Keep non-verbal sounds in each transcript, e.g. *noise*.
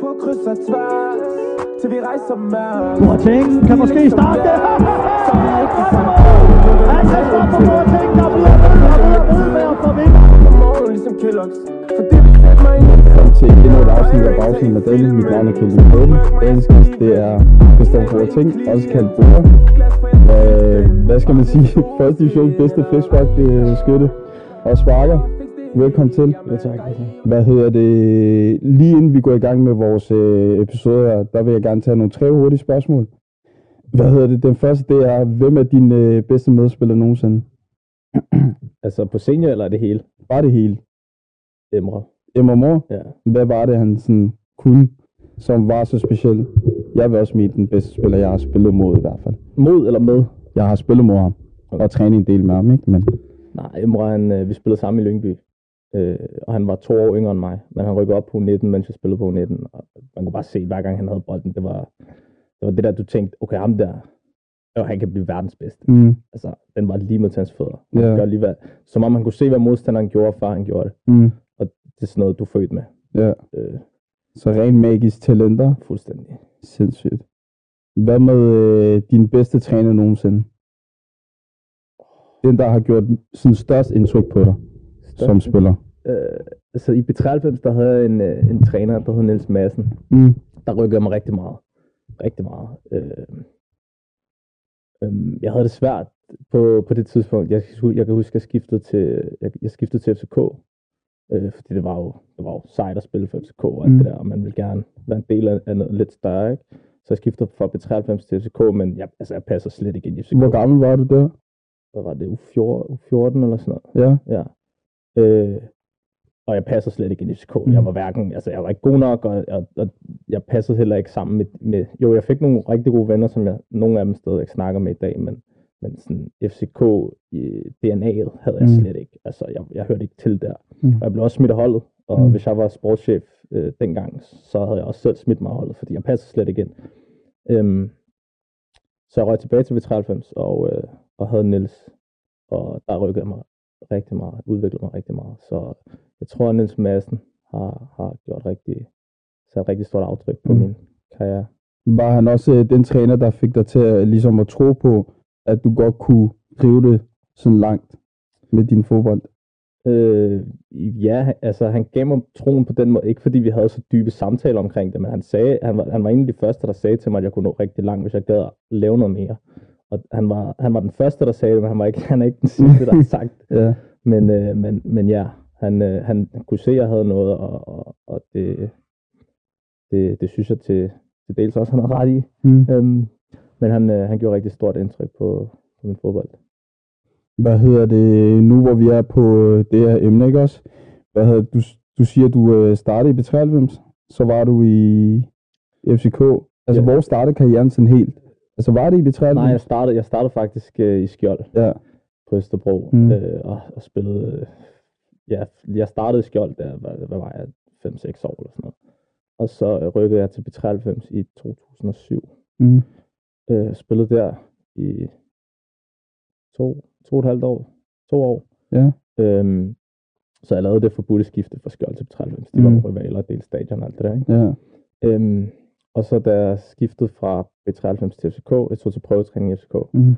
På kryds og tværs Til vi rejser mærk Boateng kan måske starte det. Kan Han kan stoppe Boateng, der bliver ved og ved og ved med at få vind. På morgen ligesom Kellogg's For det vil sætte mig ind Velkommen til endnu et afsnit af Bagsiden med Daniel. Mit navn er Kelvin Bøden. Dagens gæst, det er Christoffer Boateng, også kaldt Bora. Øh, hvad skal man sige? Første division, bedste flexback øh, skytte og sparker. Velkommen til. Ja, tak. Hvad hedder det? Lige inden vi går i gang med vores øh, episode her, der vil jeg gerne tage nogle tre hurtige spørgsmål. Hvad hedder det? Den første, det er, hvem er din øh, bedste medspiller nogensinde? *clears throat* Altså på senior eller er det hele? Bare det hele. Emre. Emma Mor, Ja. hvad var det, han sådan kunne, som var så speciel? Jeg vil også mene den bedste spiller, jeg har spillet mod i hvert fald. Mod eller med? Jeg har spillet mod ham, Okay. og trænet en del med ham, ikke? Men Nej, Emre, han, øh, vi spillede sammen i Lyngby. Øh, og han var to år yngre end mig. Men han rykkede op på 19, mens jeg spillede på 19. Og man kunne bare se, hver gang han havde bolden, det var det, var det der, du tænkte, okay, ham der, jo, han kan blive verdens bedste. mm, Altså, den var lige med til hans fødder. Gør lige hvad, som om han kunne se, hvad modstanderen gjorde, før han gjorde det. mm, Det er sådan noget, du er født med. ja. Øh, Så rent magisk talenter. fuldstændig. Sindssygt. Hvad med øh, din bedste træner nogensinde? Den, der har gjort sådan størst indtryk på dig som spiller. Øh, altså i B93, der havde jeg en, øh, en træner, der hed Niels Madsen. Mm, der rykkede mig rigtig meget. Rigtig meget. Øh, øh, jeg havde det svært på, på det tidspunkt. Jeg, jeg kan huske, at jeg skiftede til, jeg, jeg skiftede til FCK. Øh, fordi det var, jo, det var jo sejt at spille for FCK og alt Mm. det der, og man ville gerne være en del af, af noget lidt større. Ikke? Så jeg skiftede fra B93 til FCK, men jeg, altså, jeg passer slet ikke ind i FCK. Hvor gammel var du der? Hvad var det? U14, U14 eller sådan noget? Ja. Ja. Øh, og jeg passer slet ikke ind i FCK. Mm. Jeg var hverken, altså jeg var ikke god nok, og, og, og jeg passede heller ikke sammen med, med, jo jeg fik nogle rigtig gode venner, som jeg, nogle af dem stadig snakker med i dag, men, men sådan FCK i DNA'et havde jeg Mm. slet ikke. Altså jeg, jeg hørte ikke til der. Mm. Og jeg blev også smidt af holdet, og Mm. hvis jeg var sportschef øh, dengang, så havde jeg også selv smidt mig af holdet, fordi jeg passede slet ikke ind. Øhm, så jeg røg tilbage til V93 og, øh, og havde Niels, og der rykkede jeg mig rigtig meget, udviklede mig rigtig meget. Så jeg tror, at Niels Madsen har, har gjort rigtig, sat rigtig stort aftryk på Mm. min karriere. Var han også øh, den træner, der fik dig til at, ligesom at tro på, at du godt kunne drive det sådan langt med din fodbold? Øh, ja, altså han gav mig troen på den måde, ikke fordi vi havde så dybe samtaler omkring det, men han sagde, han var, han var en af de første, der sagde til mig, at jeg kunne nå rigtig langt, hvis jeg gad at lave noget mere. Og han var, han var den første, der sagde det, men han, var ikke, han er ikke den sidste, der har *laughs* sagt det. Ja. Men, øh, men, men ja, han, øh, han kunne se, at jeg havde noget, og, og, og det, det, det synes jeg til, til dels også, han har ret i. Mm. Øhm, men han, øh, han gjorde rigtig stort indtryk på, på min fodbold. Hvad hedder det, nu hvor vi er på øh, det her emne, ikke også? Hvad hedder, du, du siger, du øh, startede i B93, så var du i FCK. Altså, Ja. hvor startede karrieren sådan helt? Altså, var det i B93? Nej, jeg startede, jeg startede faktisk øh, i Skjold Ja, på Østerbro, Mm. øh, og, og spillede, øh, ja, jeg startede i Skjold, der, hvad, hvad var jeg, 5-6 år eller sådan noget. Og så øh, rykkede jeg til B93 i 2007. mm. Øh, spillede der i to, to og et halvt år, to år. Ja. Øhm, så jeg lavede det forbudte skifte fra Skjold til B93. De Mm. var rivaler, delte stadion og alt det der, ikke? ja. Øhm, og så da jeg skiftede fra B93 til FCK, jeg tog til prøvetræning i FCK, Mm.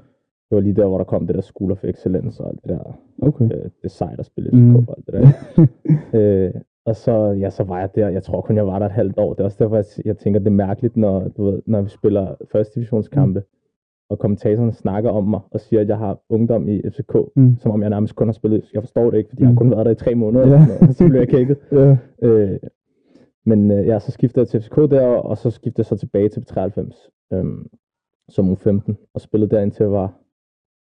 det var lige der, hvor der kom det der School of Excellence og alt det der, Okay. øh, det er sejt at spille i Mm. FCK og alt det der. *laughs* øh, og så, ja, så var jeg der, jeg tror kun, jeg var der et halvt år. Det er også derfor, jeg, jeg tænker, det er mærkeligt, når, du ved, når vi spiller første divisionskampe, og kommentatoren snakker om mig og siger, at jeg har ungdom i FCK, Mm. som om jeg nærmest kun har spillet. Jeg forstår det ikke, fordi jeg Mm. har kun været der i tre måneder, sådan noget, og så blev jeg kækket. *laughs* Ja. Øh, men øh, ja, så skiftede jeg til FCK der, og så skiftede jeg så tilbage til 93 øhm, som U15, og spillede der indtil jeg var,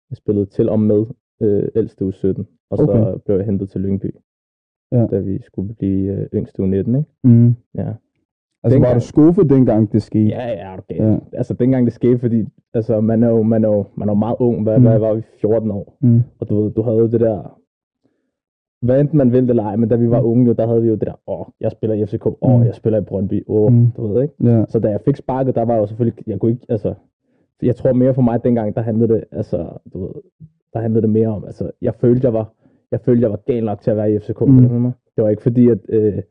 jeg spillede til og med øh, ældste U17, og så Okay. blev jeg hentet til Lyngby, Ja. da vi skulle blive øh, yngste U19, ikke? Mm. Ja. Altså, var Dengang- du skuffet dengang, det skete? Ja, ja, okay. Ja. Altså, dengang det skete, fordi altså, man, er jo, man, er jo, man er jo meget ung. Hvad, mm. hvad var vi? 14 år. Mm. Og du ved, du havde det der... Hvad enten man ville eller ej, men da vi var unge, jo, der havde vi jo det der, åh, jeg spiller i FCK, åh, Mm. jeg spiller i Brøndby, åh, Mm. du ved ikke? Ja. Så da jeg fik sparket, der var jo selvfølgelig, jeg kunne ikke, altså, jeg tror mere for mig dengang, der handlede det, altså, du ved, der handlede det mere om, altså, jeg følte, jeg var, jeg følte, jeg var gal nok til at være i FCK. Mm. Mm. Det var ikke fordi, at, øh,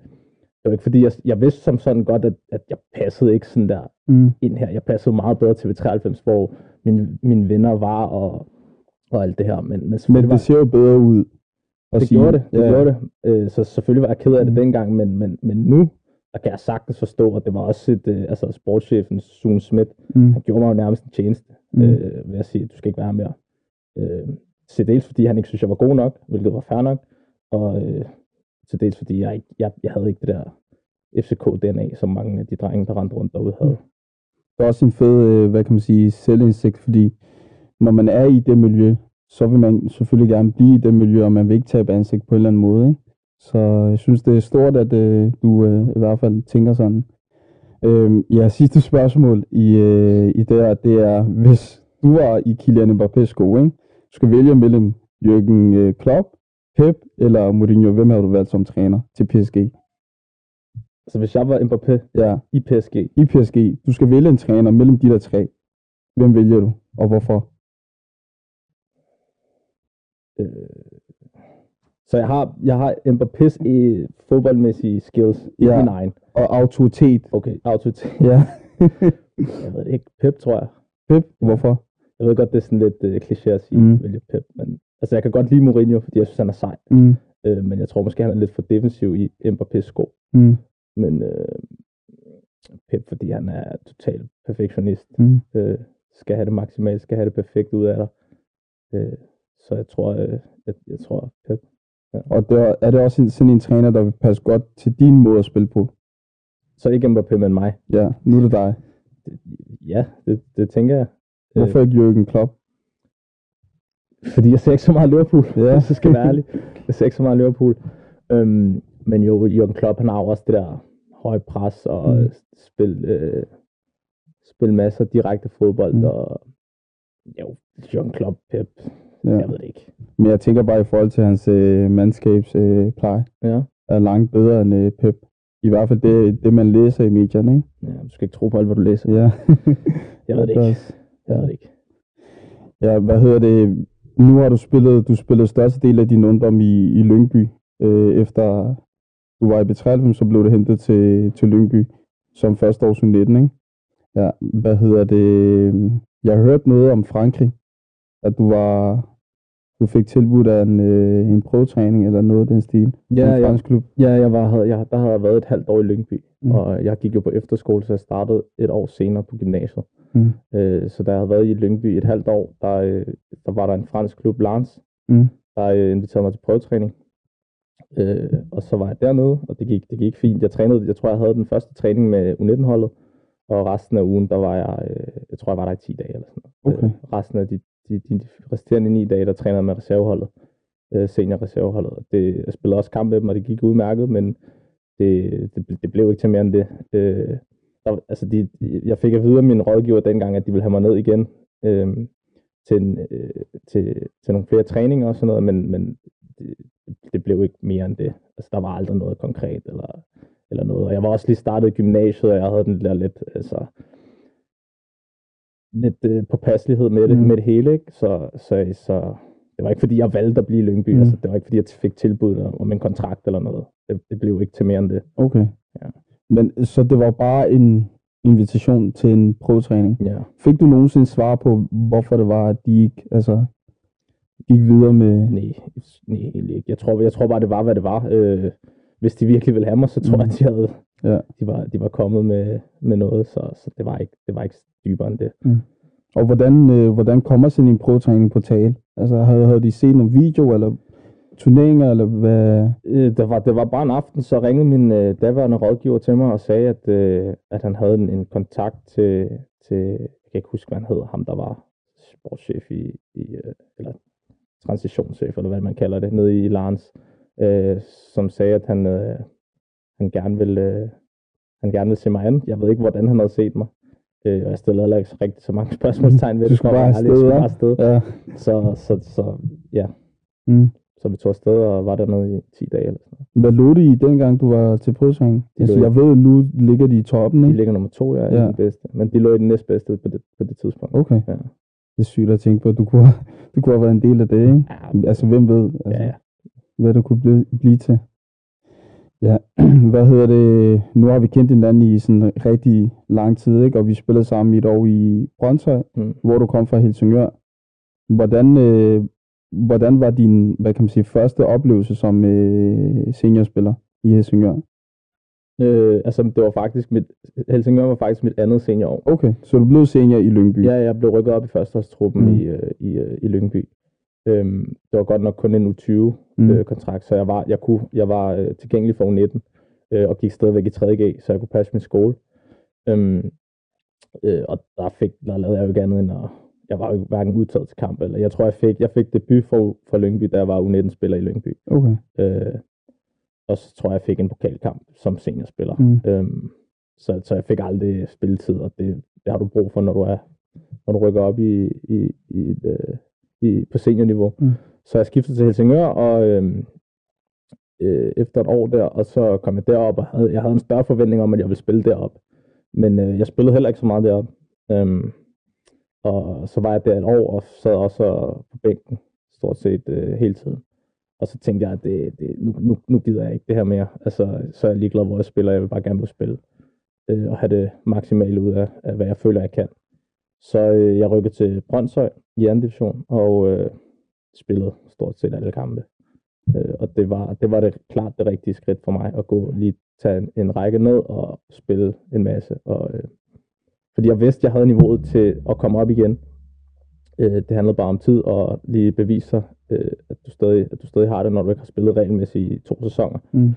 var ikke fordi, jeg, jeg vidste som sådan godt, at, at jeg passede ikke sådan der Mm. ind her. Jeg passede meget bedre til V93, hvor mine, mine venner var og, og alt det her. Men, men Men det ser jo bedre ud. at det sige. gjorde det, det ja. gjorde det. Øh, så selvfølgelig var jeg ked af det Mm. dengang, men, men, men nu, der kan jeg sagtens forstå, at det var også et, øh, altså sportschefen, Sune Schmidt, Mm. han gjorde mig jo nærmest en tjeneste, Mm. øh, ved at sige, at du skal ikke være mere. Øh, til dels fordi han ikke synes, jeg var god nok, hvilket var fair nok, og øh, til dels fordi jeg, ikke, jeg, jeg havde ikke det der FCK-DNA, som mange af de drenge, der rendte rundt derude havde. Mm. Det er også en fed, øh, hvad kan man sige, selvindsigt, fordi når man er i det miljø, så vil man selvfølgelig gerne blive i det miljø, og man vil ikke tabe ansigt på en eller anden måde. Ikke? Så jeg synes, det er stort, at øh, du øh, i hvert fald tænker sådan. Øh, ja, sidste spørgsmål i, øh, i det her, det er, hvis du var i Kylian Mbappé's sko, ikke? du skal vælge mellem Jürgen øh, Klopp, Pep eller Mourinho, hvem har du valgt som træner til PSG? Så hvis jeg var Mbappé Ja, i PSG, i PSG. Du skal vælge en træner mellem de der tre. Hvem vælger du, og hvorfor? Øh, så jeg har, jeg har Mbappé's øh, fodboldmæssige skills i Ja. min egen. Og autoritet. Okay, autoritet. Ja. *laughs* Jeg ved det ikke. Pep, tror jeg. Pep, hvorfor? Jeg ved godt, det er sådan lidt øh, kliché at sige, mm. vælge Pep, men altså jeg kan godt lide Mourinho, fordi jeg synes, han er sej. Mm. Øh, men jeg tror måske, han er lidt for defensiv i Mbappé's sko. Mm. Men øh, Pep, fordi han er total perfektionist, Mm. øh, skal have det maksimalt, skal have det perfekt ud af dig. Øh, så jeg tror, øh, jeg, jeg tror Pep. Og der, er det også sådan en træner, der vil passe godt til din måde at spille på? Så ikke Mbappé, men mig. Ja, nu er det dig. Det, ja, det, det tænker jeg. Hvorfor ikke Jürgen Klopp? Fordi jeg ser ikke så meget Liverpool, Ja. *laughs* ja. så skal jeg være ærlig. *laughs* Jeg ser ikke så meget Liverpool. Øhm, men jo, Jürgen Klopp, han har jo også det der høje pres og Mm. spil, øh, spil masser direkte fodbold. Mm. Og jo, Jürgen Klopp, Pep, Ja. jeg ved det ikke. Men jeg tænker bare i forhold til hans øh, mandskabspleje, øh, pleje, Ja. er langt bedre end øh, Pep. I hvert fald det, det, man læser i medierne, ikke? ja, du skal ikke tro på alt, hvad du læser. Ja. *laughs* Jeg ved det ikke. Jeg ved det ikke. Ja, hvad hedder det? Nu har du spillet, du spillede største del af din ungdom i, i Lyngby. Øh, efter du var i B93, så blev du hentet til, til Lyngby som første års 19, ikke? Ja, hvad hedder det? Jeg har hørt noget om Frankrig, at du var, du fik tilbudt af en, øh, en prøvetræning eller noget af den stil. Ja, en fransk klub. Ja, jeg var, havde, jeg, der havde jeg været et halvt år i Lyngby, Mm. og jeg gik jo på efterskole, så jeg startede et år senere på gymnasiet. Mm. Øh, så da jeg havde været i Lyngby et halvt år, der, øh, der var der en fransk klub, Lens, Mm. der øh, inviterede mig til prøvetræning. Øh, og så var jeg dernede, og det gik, det gik fint. Jeg trænede, jeg tror, jeg havde den første træning med U19-holdet, og resten af ugen, der var jeg, øh, jeg tror, jeg var der i 10 dage eller sådan noget. Okay. Øh, resten af de, de, de, de resterende ni dage, der træner med reserveholdet, øh, seniorreserveholdet. Det, jeg spillede også kamp med dem, og det gik udmærket, men det, det, det blev ikke til mere end det. Øh, der, altså de, jeg fik at vide af min rådgiver dengang, at de ville have mig ned igen øh, til, en, øh, til, til nogle flere træninger og sådan noget, men, men det, det blev ikke mere end det. Altså der var aldrig noget konkret eller, eller noget. Og jeg var også lige startet i gymnasiet, og jeg havde den der lidt, altså, lidt øh, påpasselighed med det, Mm. med det hele, ikke? Så, så, så det var ikke fordi, jeg valgte at blive i Lyngby. Mm. Mm. Altså, det var ikke fordi, jeg fik tilbud om en kontrakt eller noget. Det, det blev ikke til mere end det. Okay. Ja. Men så det var bare en invitation til en prøvetræning. Ja. Fik du nogensinde svar på, hvorfor det var, at de ikke altså, gik videre med... Nej, nej, egentlig ikke. Jeg tror, jeg tror bare, det var, hvad det var. Øh, hvis de virkelig ville have mig, så tror Mm. jeg, at de, havde, Ja. de, var, de var kommet med, med noget, så, så det, var ikke, det var ikke dybere end det. Og hvordan, øh, hvordan kommer sådan en prøvetræning på tale? Altså, havde, havde de set nogle video, eller turneringer, eller hvad? Øh, det, var, det var bare en aften, så ringede min øh, daværende rådgiver til mig og sagde, at, øh, at han havde en, en kontakt til, til, jeg kan ikke huske, hvad han hed, ham der var sportschef i, i øh, eller transitionschef, eller hvad man kalder det, nede i Lars, øh, som sagde, at han, øh, han gerne ville, øh, han gerne ville se mig an. Jeg ved ikke, hvordan han havde set mig. Øh, og jeg stillede heller ikke rigtig så mange *laughs* spørgsmålstegn ved Du det. skulle for at bare afsted, skulle bare afsted. Ja. Så, så, så, ja, Mm. så vi tog afsted og var dernede i 10 dage. Eller sådan Hvad lå de i dengang, du var til prøvetræning? De Altså, jeg ved, nu ligger de i toppen, De ikke? ligger nummer to, Ja. ja. den bedste. Men de lå i den næstbedste på det, på det tidspunkt. Okay. Ja. Det er sygt at tænke på, at du kunne, du kunne have været en del af det, ikke? Ja, Altså, hvem ved, altså, ja, ja. Hvad du kunne blive, blive til. Ja, *clears throat* hvad hedder det? Nu har vi kendt hinanden i sådan rigtig lang tid, ikke? Og vi spillede sammen i et år i Brøndshøj, Mm. hvor du kom fra Helsingør. Hvordan, øh, hvordan var din, hvad kan man sige, første oplevelse som øh, seniorspiller i Helsingør? Øh, altså, det var faktisk mit, Helsingør var faktisk mit andet seniorår. Okay, så du blev senior i Lyngby? Ja, jeg blev rykket op i førsteårstruppen Mm. mm. i, øh, i, øh, i Lyngby. Øhm, det var godt nok kun en U20-kontrakt, Mm. øh, kontrakt, så jeg var, jeg kunne, jeg var øh, tilgængelig for U19 øh, og gik stadigvæk i 3.G, så jeg kunne passe min skole. Øhm, øh, og der, fik, der lavede jeg jo ikke andet end at... Jeg var jo hverken udtaget til kamp, eller jeg tror, jeg fik, jeg fik debut for, for Lyngby, da jeg var U19-spiller i Lyngby. Okay. Øh, og så tror jeg, jeg fik en pokalkamp som seniorspiller. Mm. Øhm, så, så jeg fik aldrig spilletid, og det, det har du brug for, når du er når du rykker op i, i, i, et, øh, i på seniorniveau. Mm. Så jeg skiftede til Helsingør, og øhm, øh, efter et år der, og så kom jeg derop, og havde, jeg havde en større forventning om, at jeg ville spille derop. Men øh, jeg spillede heller ikke så meget derop. Øhm, og så var jeg der et år, og sad også på bænken stort set øh, hele tiden. Og så tænkte jeg, at det, det, nu, nu, nu gider jeg ikke det her mere. Altså, så er jeg ligeglad, hvor jeg spiller. Jeg vil bare gerne spille. Øh, og have det maksimale ud af, af, hvad jeg føler, jeg kan. Så øh, jeg rykkede til Brøndshøj i anden division, og øh, spillede stort set alle kampe. Øh, og det var, det var det klart det rigtige skridt for mig, at gå lige tage en, en række ned og spille en masse. Og, øh, fordi jeg vidste, jeg havde niveauet til at komme op igen. Øh, det handlede bare om tid og lige bevise sig, øh, at, du stadig, at du stadig har det, når du ikke har spillet regelmæssigt i to sæsoner. Mm.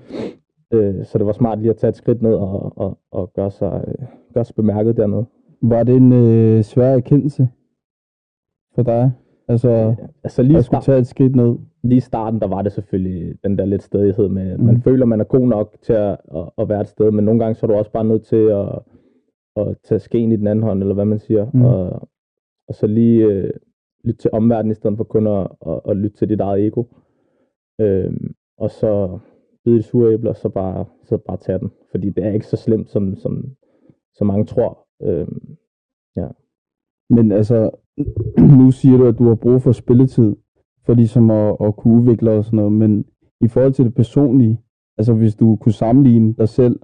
Øh, så det var smart lige at tage et skridt ned og, og, og gøre, sig, øh, gøre sig bemærket dernede. Var det en øh, svær erkendelse for dig? Altså, Altså lige, at skulle tage et skridt ned? lige i starten, der var det selvfølgelig den der lidt stedighed med, Mm. man føler, man er god nok til at, at, at være et sted, men nogle gange så er du også bare nødt til at, at tage skeen i den anden hånd, eller hvad man siger, Mm. og, og så lige øh, lytte til omverdenen, i stedet for kun at, at, at lytte til dit eget ego. Øhm, og så bide i sure æbler, så bare, så bare tage den. Fordi det er ikke så slemt, som, som, som mange tror. Øhm, Men altså, nu siger du, at du har brug for spilletid, for ligesom at, at kunne udvikle og sådan noget, men i forhold til det personlige, altså hvis du kunne sammenligne dig selv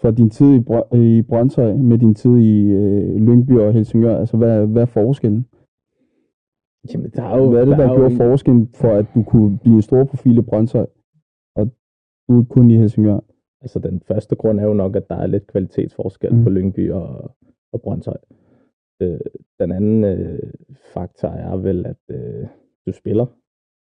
fra din tid i, Brø- i Brøndshøj med din tid i øh, Lyngby og Helsingør, altså hvad, hvad er forskellen? jamen, der er jo, Hvad er det, der, er jo gjorde en- forskellen for, at du kunne blive en stor profil i Brøndshøj, og du ikke kun i Helsingør? Altså den første grund er jo nok, at der er lidt kvalitetsforskel mm. på Lyngby og, og Brøndshøj. Øh, den anden øh, faktor er vel, at øh, du spiller.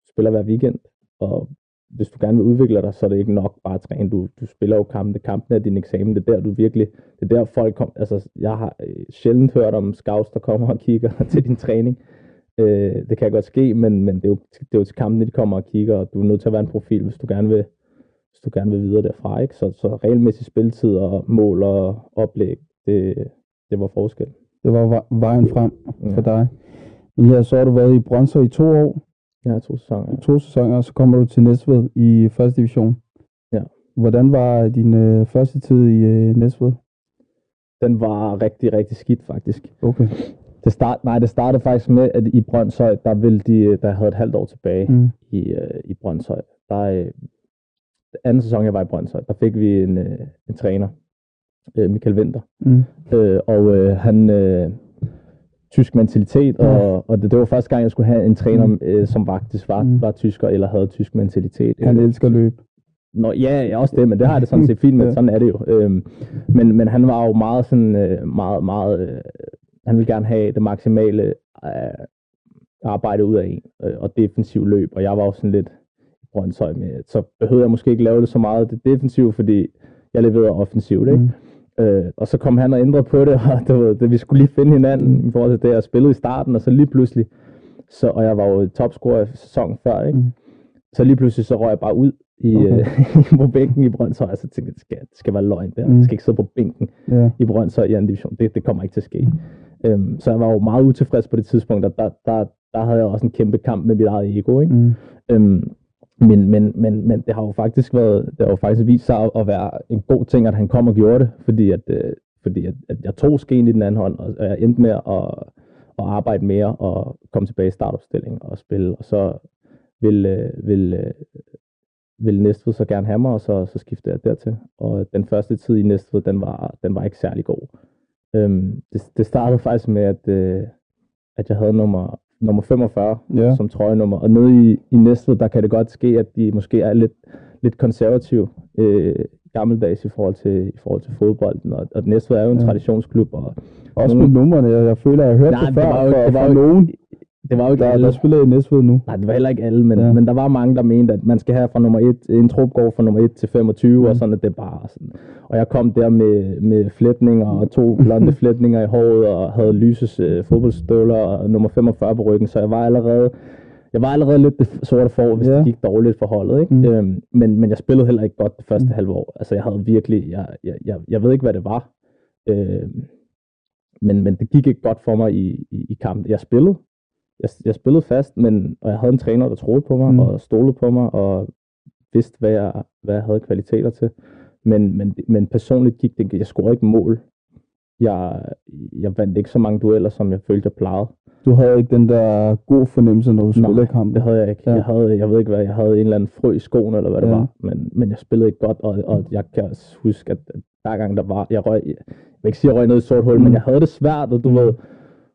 Du spiller hver weekend, og hvis du gerne vil udvikle dig, så er det ikke nok bare at træne. Du, du spiller jo kampene. Kampen er din eksamen. Det er der, du virkelig... Det er der, folk kom... Altså, jeg har øh, sjældent hørt om scouts, der kommer og kigger *laughs* til din træning. Øh, det kan godt ske, men, men det, er jo, det er jo til kampen, de kommer og kigger, og du er nødt til at være en profil, hvis du gerne vil, hvis du gerne vil videre derfra. Ikke? Så, så regelmæssig spilletid og mål og oplæg, det, det var forskel. Det var ve- vejen frem Ja. for dig. Men ja, så har du været i Brøndshøj i to år, har to sæsoner. Ja. to sæsoner, og så kommer du til Næstved i første division. Ja. Hvordan var din øh, første tid i øh, Næstved? Den var rigtig, rigtig skidt faktisk. Okay. Det, start, nej, det startede faktisk med, at i Brøndshøj, der, ville de, der havde et halvt år tilbage Mm. i, øh, i Brøndshøj. Der, øh, anden sæson, jeg var i Brøndshøj, der fik vi en, øh, en træner, øh, Michael Winter. Mm. Øh, og øh, han øh, tysk mentalitet, Ja. og, og det, det var første gang, jeg skulle have en træner, Mm. øh, som faktisk var, Mm. var tysker eller havde tysk mentalitet. Han Øh, elsker løb. Nå, ja, også det, men det har det sådan set fint med, *laughs* Ja. sådan er det jo. Øhm, men, men han var jo meget sådan, øh, meget, meget, øh, han ville gerne have det maksimale øh, arbejde ud af en, øh, og defensiv løb, og jeg var jo sådan lidt i Brøndshøj med, så behøvede jeg måske ikke lave det så meget det defensive, fordi jeg leverede offensivt, ikke? Mm. Øh, og så kom han og ændrede på det, *laughs* og det, var, det, vi skulle lige finde hinanden i forhold til det, jeg spillede i starten, og så lige pludselig, så, og jeg var jo topscorer i sæsonen før, ikke? Mm. Så lige pludselig så røg jeg bare ud i, Okay. *laughs* okay. på bænken i Brøndshøj, og så tænkte jeg, det skal, det skal være løgn der. Mm. Jeg skal ikke sidde på bænken Ja. i Brøndshøj i anden division. Det, det kommer ikke til at ske. Øhm, så jeg var jo meget utilfreds på det tidspunkt, og der, der, der havde jeg også en kæmpe kamp med mit eget ego. Ikke? Mm. Øhm, men, men, men, men det har jo faktisk været, det har jo faktisk vist sig at, være en god ting, at han kom og gjorde det, fordi at, øh, fordi at, at jeg tog skeen i den anden hånd, og, og jeg endte med at, at arbejde mere og komme tilbage i startopstilling og spille, og så vil, øh, vil, øh, Næstved så gerne have mig, og så, så skiftede jeg dertil. Og den første tid i Næstved, den var, den var ikke særlig god. Øhm, det, det startede faktisk med, at, øh, at jeg havde nummer, nummer 45 Ja. som trøjenummer. Og nede i, i Næstved, der kan det godt ske, at de måske er lidt, lidt konservative øh, gammeldags i forhold til, i forhold til fodbolden. Og, og Næstved er jo en Ja. traditionsklub, og Også Nogle- med numrene, jeg, jeg føler, jeg har hørt Nej, det det før var jo- fra, det var jo- nogen, det var jo ikke der, alle. der spiller i Næstved nu. Nej, det var heller ikke alle, men, Ja. men der var mange, der mente, at man skal have fra nummer 1, en trup går fra nummer 1 til 25, Mm. og sådan, at det bare sådan. Og jeg kom der med, med flætninger og to *laughs* blonde flætninger i håret, og havde lyses øh, fodboldstøvler og nummer 45 på ryggen, så jeg var allerede, jeg var allerede lidt det sorte for, hvis Ja. det gik dårligt for holdet. Ikke? Mm. Øhm, men, men jeg spillede heller ikke godt det første Mm. halve år. Altså jeg havde virkelig, jeg, jeg, jeg, jeg ved ikke, hvad det var. Øhm, men, men det gik ikke godt for mig i, i, i kampen. Jeg spillede, jeg, jeg spillede fast, men, og jeg havde en træner, der troede på mig, Mm. og stolede på mig, og vidste, hvad jeg, hvad jeg havde kvaliteter til. Men, men, men personligt gik det, jeg scorede ikke mål. Jeg, jeg vandt ikke så mange dueller, som jeg følte, jeg plejede. Du havde ikke den der god fornemmelse, når du Nej, spiller kampen. Det havde jeg ikke. Ja. Jeg, havde, jeg ved ikke hvad, jeg havde en eller anden frø i skoen, eller hvad det Ja. var. Men, men jeg spillede ikke godt, og, og jeg kan også huske, at at hver gang der var, jeg røg, jeg vil ikke sige, at jeg røg ned i et sort hul, Mm. men jeg havde det svært, og du Mm. ved,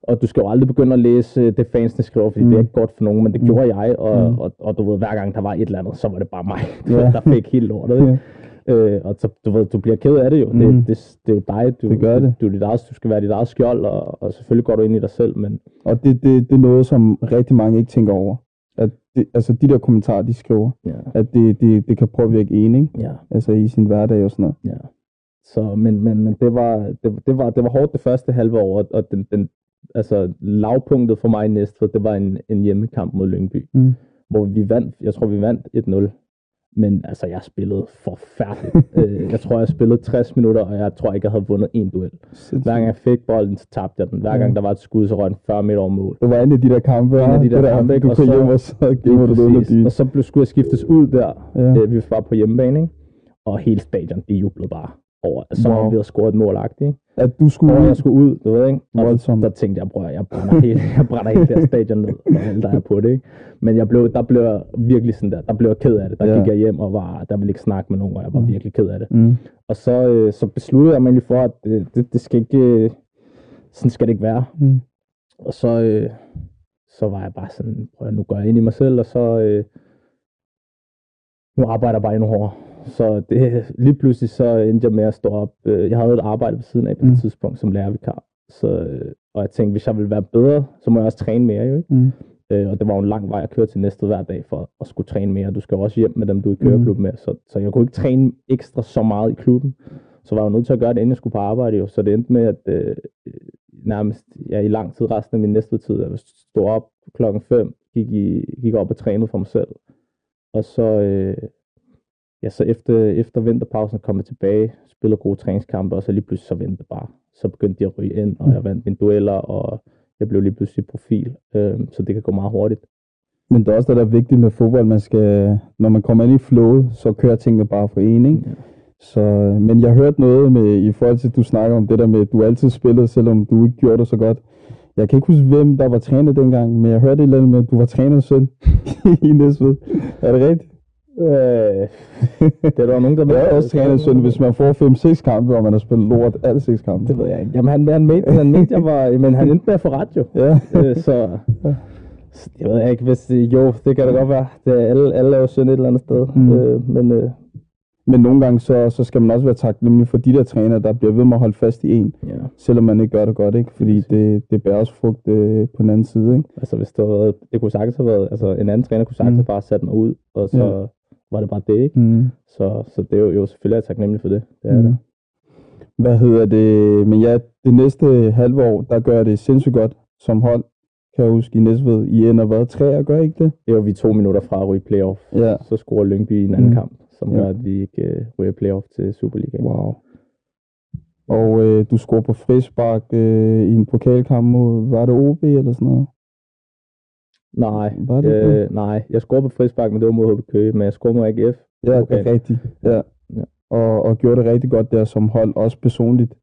og du skal jo aldrig begynde at læse øh, det fansene skriver, fordi Mm. mm. det er ikke godt for nogen, men det Mm. gjorde jeg, og, Mm. og, og, du ved, hver gang der var et eller andet, så var det bare mig, *laughs* Ja. der fik helt lortet, ikke? Øh, og så, du ved, du bliver ked af det jo. Mm. Det, det, det er jo dig, du, Det gør det. Du, du, er dit eget, du skal være dit eget skjold, og, og selvfølgelig går du ind i dig selv, men Og det, det, det er noget, som rigtig mange ikke tænker over. At det, altså de der kommentarer, de skriver, ja, at det, det, det kan påvirke en, ikke? ja. Altså i sin hverdag og sådan noget. Ja. Så, men, men, men det, var, det, det, var, det var hårdt det første halve år, og- og den, den, altså, lavpunktet for mig i Næstved, det var en, en hjemmekamp mod Lyngby, Mm. hvor vi vandt, jeg tror vi vandt 1-0, men altså jeg spillede forfærdeligt. *laughs* Øh, jeg tror jeg spillede 60 minutter, og jeg tror ikke jeg havde vundet en duel. Hver gang jeg fik bolden, så tabte jeg den. Hver Ja. gang der var et skud, så røg den 40 meter over mål. Det var en af de der kampe, af de der det kampe, du Og så- hjem og så gemmer du det. Og så blev, skulle jeg skiftes ud der, Ja. ja. øh, vi var på hjemmebane, ikke? og hele stadion, det jublede bare over, som Wow. vi havde scoret et målagtigt. Ikke? At du skulle Hvor jeg skulle ud, du ved ikke? Og Voldsomt. der tænkte jeg, bror, jeg brænder hele, *laughs* jeg brænder hele det her stadion ned, og der er på det, ikke? Men jeg blev, der blev jeg virkelig sådan der, der blev jeg ked af det. Der Ja. gik jeg hjem og var, der ville ikke snakke med nogen, og jeg var Mm. virkelig ked af det. Mm. Og så, øh, så besluttede jeg mig egentlig for, at det, det, det skal ikke, øh, sådan skal det ikke være. Mm. Og så, øh, så var jeg bare sådan, prøv nu går jeg ind i mig selv, og så, øh, nu arbejder jeg bare endnu hårdere. Så det, *laughs* lige pludselig så endte jeg med at stå op. Øh, jeg havde et arbejde ved siden af på det Mm. tidspunkt som lærervikar. Så, øh, og jeg tænkte, hvis jeg ville være bedre, så må jeg også træne mere jo, ikke? Mm. Øh, og det var jo en lang vej at køre til næste hver dag for at skulle træne mere. Du skal jo også hjem med dem, du er i køreklub med. Så, så jeg kunne ikke træne ekstra så meget i klubben. Så var jeg jo nødt til at gøre det, inden jeg skulle på arbejde jo. Så det endte med, at øh, nærmest ja, i lang tid, resten af min næste tid, jeg stod op klokken 5, gik, i, gik op og trænede for mig selv. Og så, øh, ja, så efter, efter vinterpausen kom jeg tilbage, spillede gode træningskampe, og så lige pludselig så vendte det bare. Så begyndte de at ryge ind, og jeg vandt mine dueller, og jeg blev lige pludselig profil. Øh, så det kan gå meget hurtigt. Men det er også det, der er vigtigt med fodbold. Man skal, når man kommer ind i flowet, så kører tingene bare for en, ikke? Ja. Så, men jeg hørte noget med, i forhold til, at du snakker om det der med, at du altid spillede, selvom du ikke gjorde det så godt. Jeg kan ikke huske, hvem der var træner dengang, men jeg hørte et eller andet med, at du var træners søn *laughs* i Næsved. Er det rigtigt? Øh, *laughs* det er der nogen, der er også træners søn, hvis man får 5-6 kampe, og man har spillet lort alle 6 kampe. Det ved jeg ikke. Jamen, han, han, mente, han mente, jeg var... *laughs* Men han endte med at få ret, jo. Ja. Øh, så... så Jeg ved ikke, hvis... Jo, det kan det godt være. Det er, alle, alle er jo synd et eller andet sted. Mm. Øh, men øh, Men nogle gange, så, så skal man også være taknemmelig for de der træner, der bliver ved med at holde fast i en, ja, selvom man ikke gør det godt, ikke? Fordi det, det bærer også frugt øh, på den anden side, ikke? altså hvis det, havde været, det kunne sagtens have været... Altså en anden træner kunne sagtens Mm. mm. bare sætte mig ud, og så Ja. Var det bare det, ikke? Mm. Så, så det er jo, jo selvfølgelig er jeg taknemmelig for det. Det er Mm. det. Hvad hedder det? Men ja, det næste halve år, der gør det sindssygt godt som hold. Kan jeg huske i Næstved. I ender hvad? Tre og gør I ikke det? Det var vi to minutter fra at ryge playoff. Ja. Så scorer Lyngby i en anden Mm. kamp, som Ja. gør, at vi ikke øh, ryger playoff til Superligaen. Wow. Og øh, du scorer på frispark øh, i en pokalkamp mod, var det OB eller sådan noget? Nej, Var det det? øh, nej, jeg scorede på frispark, men det var mod HB Køge, men jeg scorede mod AGF. Ja, det er rigtigt. Ja. Ja. Og, og gjorde det rigtig godt der som hold, også personligt.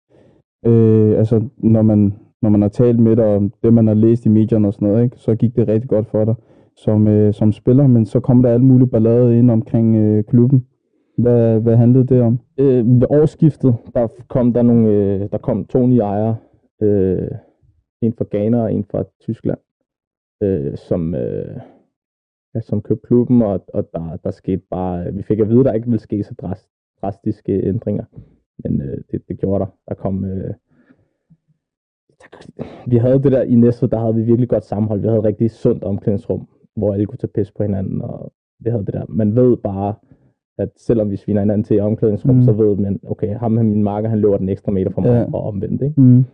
Øh, altså, når man, når man har talt med dig om det, man har læst i medierne og sådan noget, ikke, så gik det rigtig godt for dig. som, øh, som spiller, men så kom der alt muligt ballade ind omkring øh, klubben. Hvad, hvad handlede det om? Øh, ved årsskiftet, der kom der nogle, øh, der kom to nye ejere. Øh, en fra Ghana og en fra Tyskland, øh, som, øh, ja, som købte klubben, og, og der, der skete bare, vi fik at vide, at der ikke ville ske så drast, drastiske ændringer, men øh, det, det gjorde der. Der kom, øh, der, vi havde det der i Næstved, der havde vi virkelig godt sammenhold. Vi havde et rigtig sundt omklædningsrum, hvor alle kunne tage pis på hinanden, og vi havde det der. Man ved bare, at selvom vi sviner hinanden til i omklædningsrum, mm. så ved man, okay, ham med min marker, han løber den ekstra meter fra mig, Ja. og omvendt, ikke? Mm.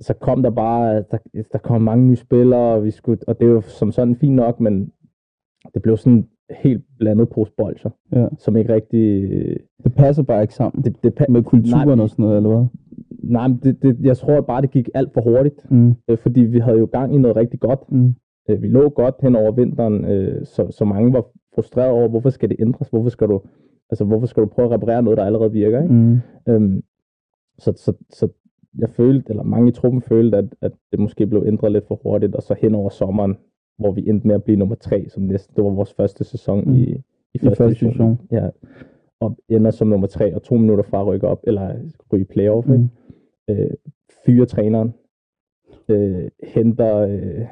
Så kom der bare, der, der kom mange nye spillere, og, vi skulle, og det jo som sådan fint nok, men det blev sådan helt blandet pose bolcher, Ja. som ikke rigtig... Det passer bare ikke sammen. Det, det, pa- Med kulturen Nej, og sådan noget, eller hvad? nej, men det, det, jeg tror bare, det gik alt for hurtigt, Mm. øh, fordi vi havde jo gang i noget rigtig godt. Mm. Øh, vi lå godt hen over vinteren, øh, så, så mange var frustreret over, hvorfor skal det ændres? Hvorfor skal du, altså, hvorfor skal du prøve at reparere noget, der allerede virker? Ikke? Mm. Øhm, så, så, så jeg følte, eller mange i truppen følte, at, at det måske blev ændret lidt for hurtigt, og så hen over sommeren, hvor vi endte med at blive nummer tre, som næsten, det var vores første sæson Mm. i, i, I første division. Ja, og ender som nummer tre, og to minutter fra at rykke op, eller ryge i playoff, mm. ikke? Øh, fyre træneren, øh, henter, øh,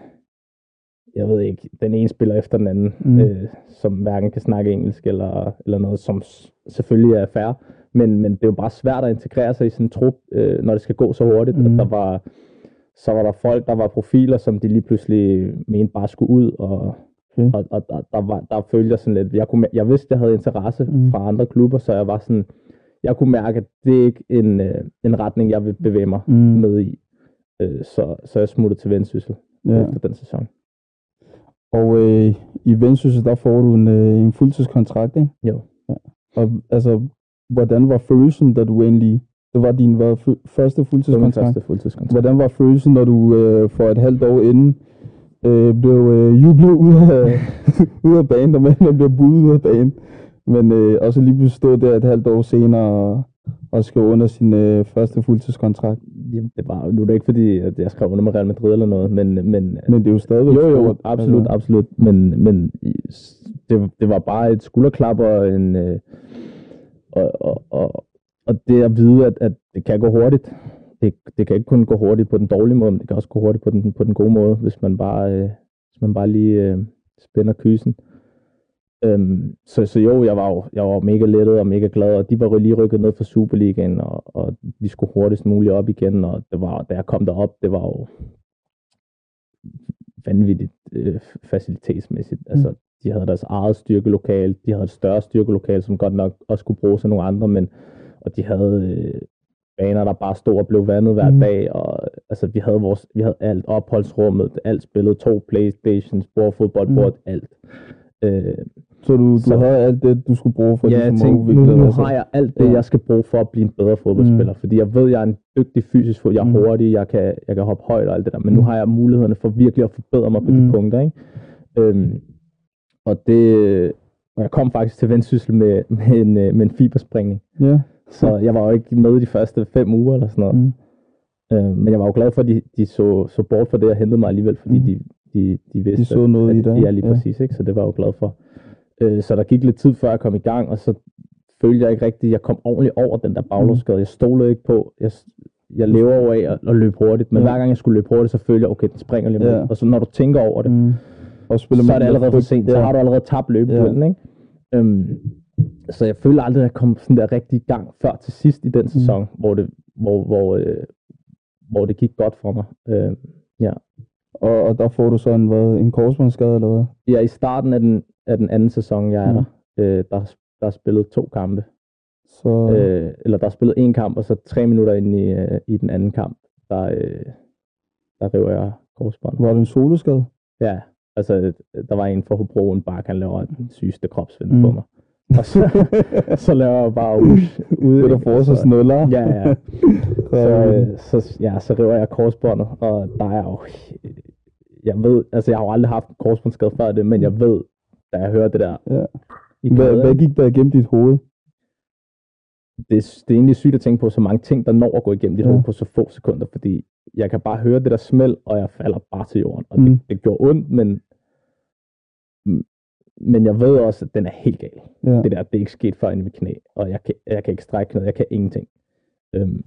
jeg ved ikke, den ene spiller efter den anden, Mm. øh, som hverken kan snakke engelsk eller, eller noget, som selvfølgelig er fair, men, men det er jo bare svært at integrere sig i sådan en trup, øh, når det skal gå så hurtigt. Mm. Mm. Og der var, så var der folk, der var profiler, som de lige pludselig mente bare skulle ud, og, Okay. og, og der, der, var, der følte jeg sådan lidt, jeg, kunne, jeg vidste, jeg havde interesse Mm. mm. fra andre klubber, så jeg var sådan, jeg kunne mærke, at det er ikke en, øh, en retning, jeg vil bevæge mig Mm. med i. Øh, så, så jeg smuttede til Vendsyssel Ja. ja. efter den sæson. Og øh, i Vendsyssel, der får du en, øh, en fuldtidskontrakt, ikke? Jo. Og altså, hvordan var følelsen, da du egentlig... Det var din hvad, første fuldtidskontrakt. første fuldtidskontrakt. Hvordan var følelsen, når du øh, for et halvt år inden øh, blev øh, jublet ud af, *laughs* ud af banen, og man blev budet ud af banen, men øh, også lige pludselig stå der et halvt år senere og, og skrive under sin øh, første fuldtidskontrakt. Jamen, det var, nu er det ikke fordi, at jeg skrev under med Real Madrid eller noget, men, men, Men det er jo stadigvæk jo, jo, stort, absolut, altså. absolut, men, men det, det var bare et skulderklap og en, øh, og, og, og, og det at vide, at, at det kan gå hurtigt, det, det kan ikke kun gå hurtigt på den dårlige måde, men det kan også gå hurtigt på den, på den gode måde, hvis man bare, øh, hvis man bare lige øh, spænder kysen. Øhm, så, så jo, jeg var jo jeg var mega lettet og mega glad, og de var lige rykket ned fra Superligaen, og, og vi skulle hurtigst muligt op igen, og det var, da jeg kom derop, det var jo vanvittigt øh, facilitetsmæssigt. Altså, mm. Altså, de havde deres eget styrkelokal, de havde et større styrkelokal, som godt nok også kunne bruges af nogle andre, men og de havde øh, baner, der bare stod og blev vandet hver Mm. mm. dag, og altså, vi havde vores, vi havde alt, opholdsrummet, alt spillet, to Playstations, bord, fodboldbord, mm. alt. Øh, Så du, du Så- havde alt det, du skulle bruge for ja, jeg ligesom at tænkte, nu, udvikle nu dig selv. har jeg alt det, Ja. jeg skal bruge for at blive en bedre fodboldspiller. Mm. Fordi jeg ved, jeg er en dygtig fysisk fod. Jeg er Mm. mm. hurtig, jeg kan, jeg kan hoppe højt og alt det der. Men nu Mm. har jeg mulighederne for virkelig at forbedre mig på Mm. de punkter. Ikke? Øhm, og det... Og jeg kom faktisk til Vendsyssel med, med, en, øh, med en fiberspringning. Ja. Så jeg var jo ikke med de første fem uger eller sådan noget. Mm. Øh, men jeg var jo glad for, at de, de så, så bort for det og hentede mig alligevel, fordi Mm. mm. de, de, de vidste, De så noget at, i dig. Ja, lige præcis. Ikke? Så det var jeg jo glad for. Øh, så der gik lidt tid, før jeg kom i gang, og så følte jeg ikke rigtigt, jeg kom ordentligt over den der baglovsskade. Jeg stolede ikke på, jeg, jeg lever over af at, at løbe hurtigt, men Ja. ja. hver gang jeg skulle løbe hurtigt, så følte jeg, okay, den springer lige om Ja. Og så når du tænker over det, Mm. Og spiller så er det allerede for sent. Så har du allerede tabt løbeduellen, ikke? Øhm, så jeg føler aldrig, at jeg kom sådan der rigtig i gang før til sidst i den Mm. sæson, hvor, det, hvor, hvor, øh, hvor det gik godt for mig. Øh, ja. Og, og der får du så en, hvad, en korsbåndsskade, eller hvad? ja, i starten af den, af den anden sæson, jeg er Ja. der, øh, der, der er spillet to kampe. Så, Øh, eller der er spillet en kamp, og så tre minutter ind i, øh, i den anden kamp, der, øh, der river jeg korsbåndet. var det en soloskade? Ja, altså der var en fra Hobro, en bare han laver den sygeste kropsvind Mm. på mig. Og så, *laughs* så laver jeg bare ush, ude. Det der ikke? forsvarsnuller. Ja, ja. *laughs* Så, øh, så, ja, så river jeg korsbåndet, og der er jo... Jeg ved, altså jeg har jo aldrig haft korsbåndsskade før det, men jeg ved, da jeg hører det der Ja. hvad, hvad gik der igennem dit hoved? det, er- det er egentlig sygt at tænke på så mange ting, der når at gå igennem dit Ja. hoved på så få sekunder, fordi jeg kan bare høre det der smæld, og jeg falder bare til jorden. Og Mm. det, det gjorde ondt, men Men jeg ved også, at den er helt gal. Ja. Det der, det er ikke sket før inde i mit knæ, og jeg kan, jeg kan ikke strække noget, jeg kan ingenting. Øhm,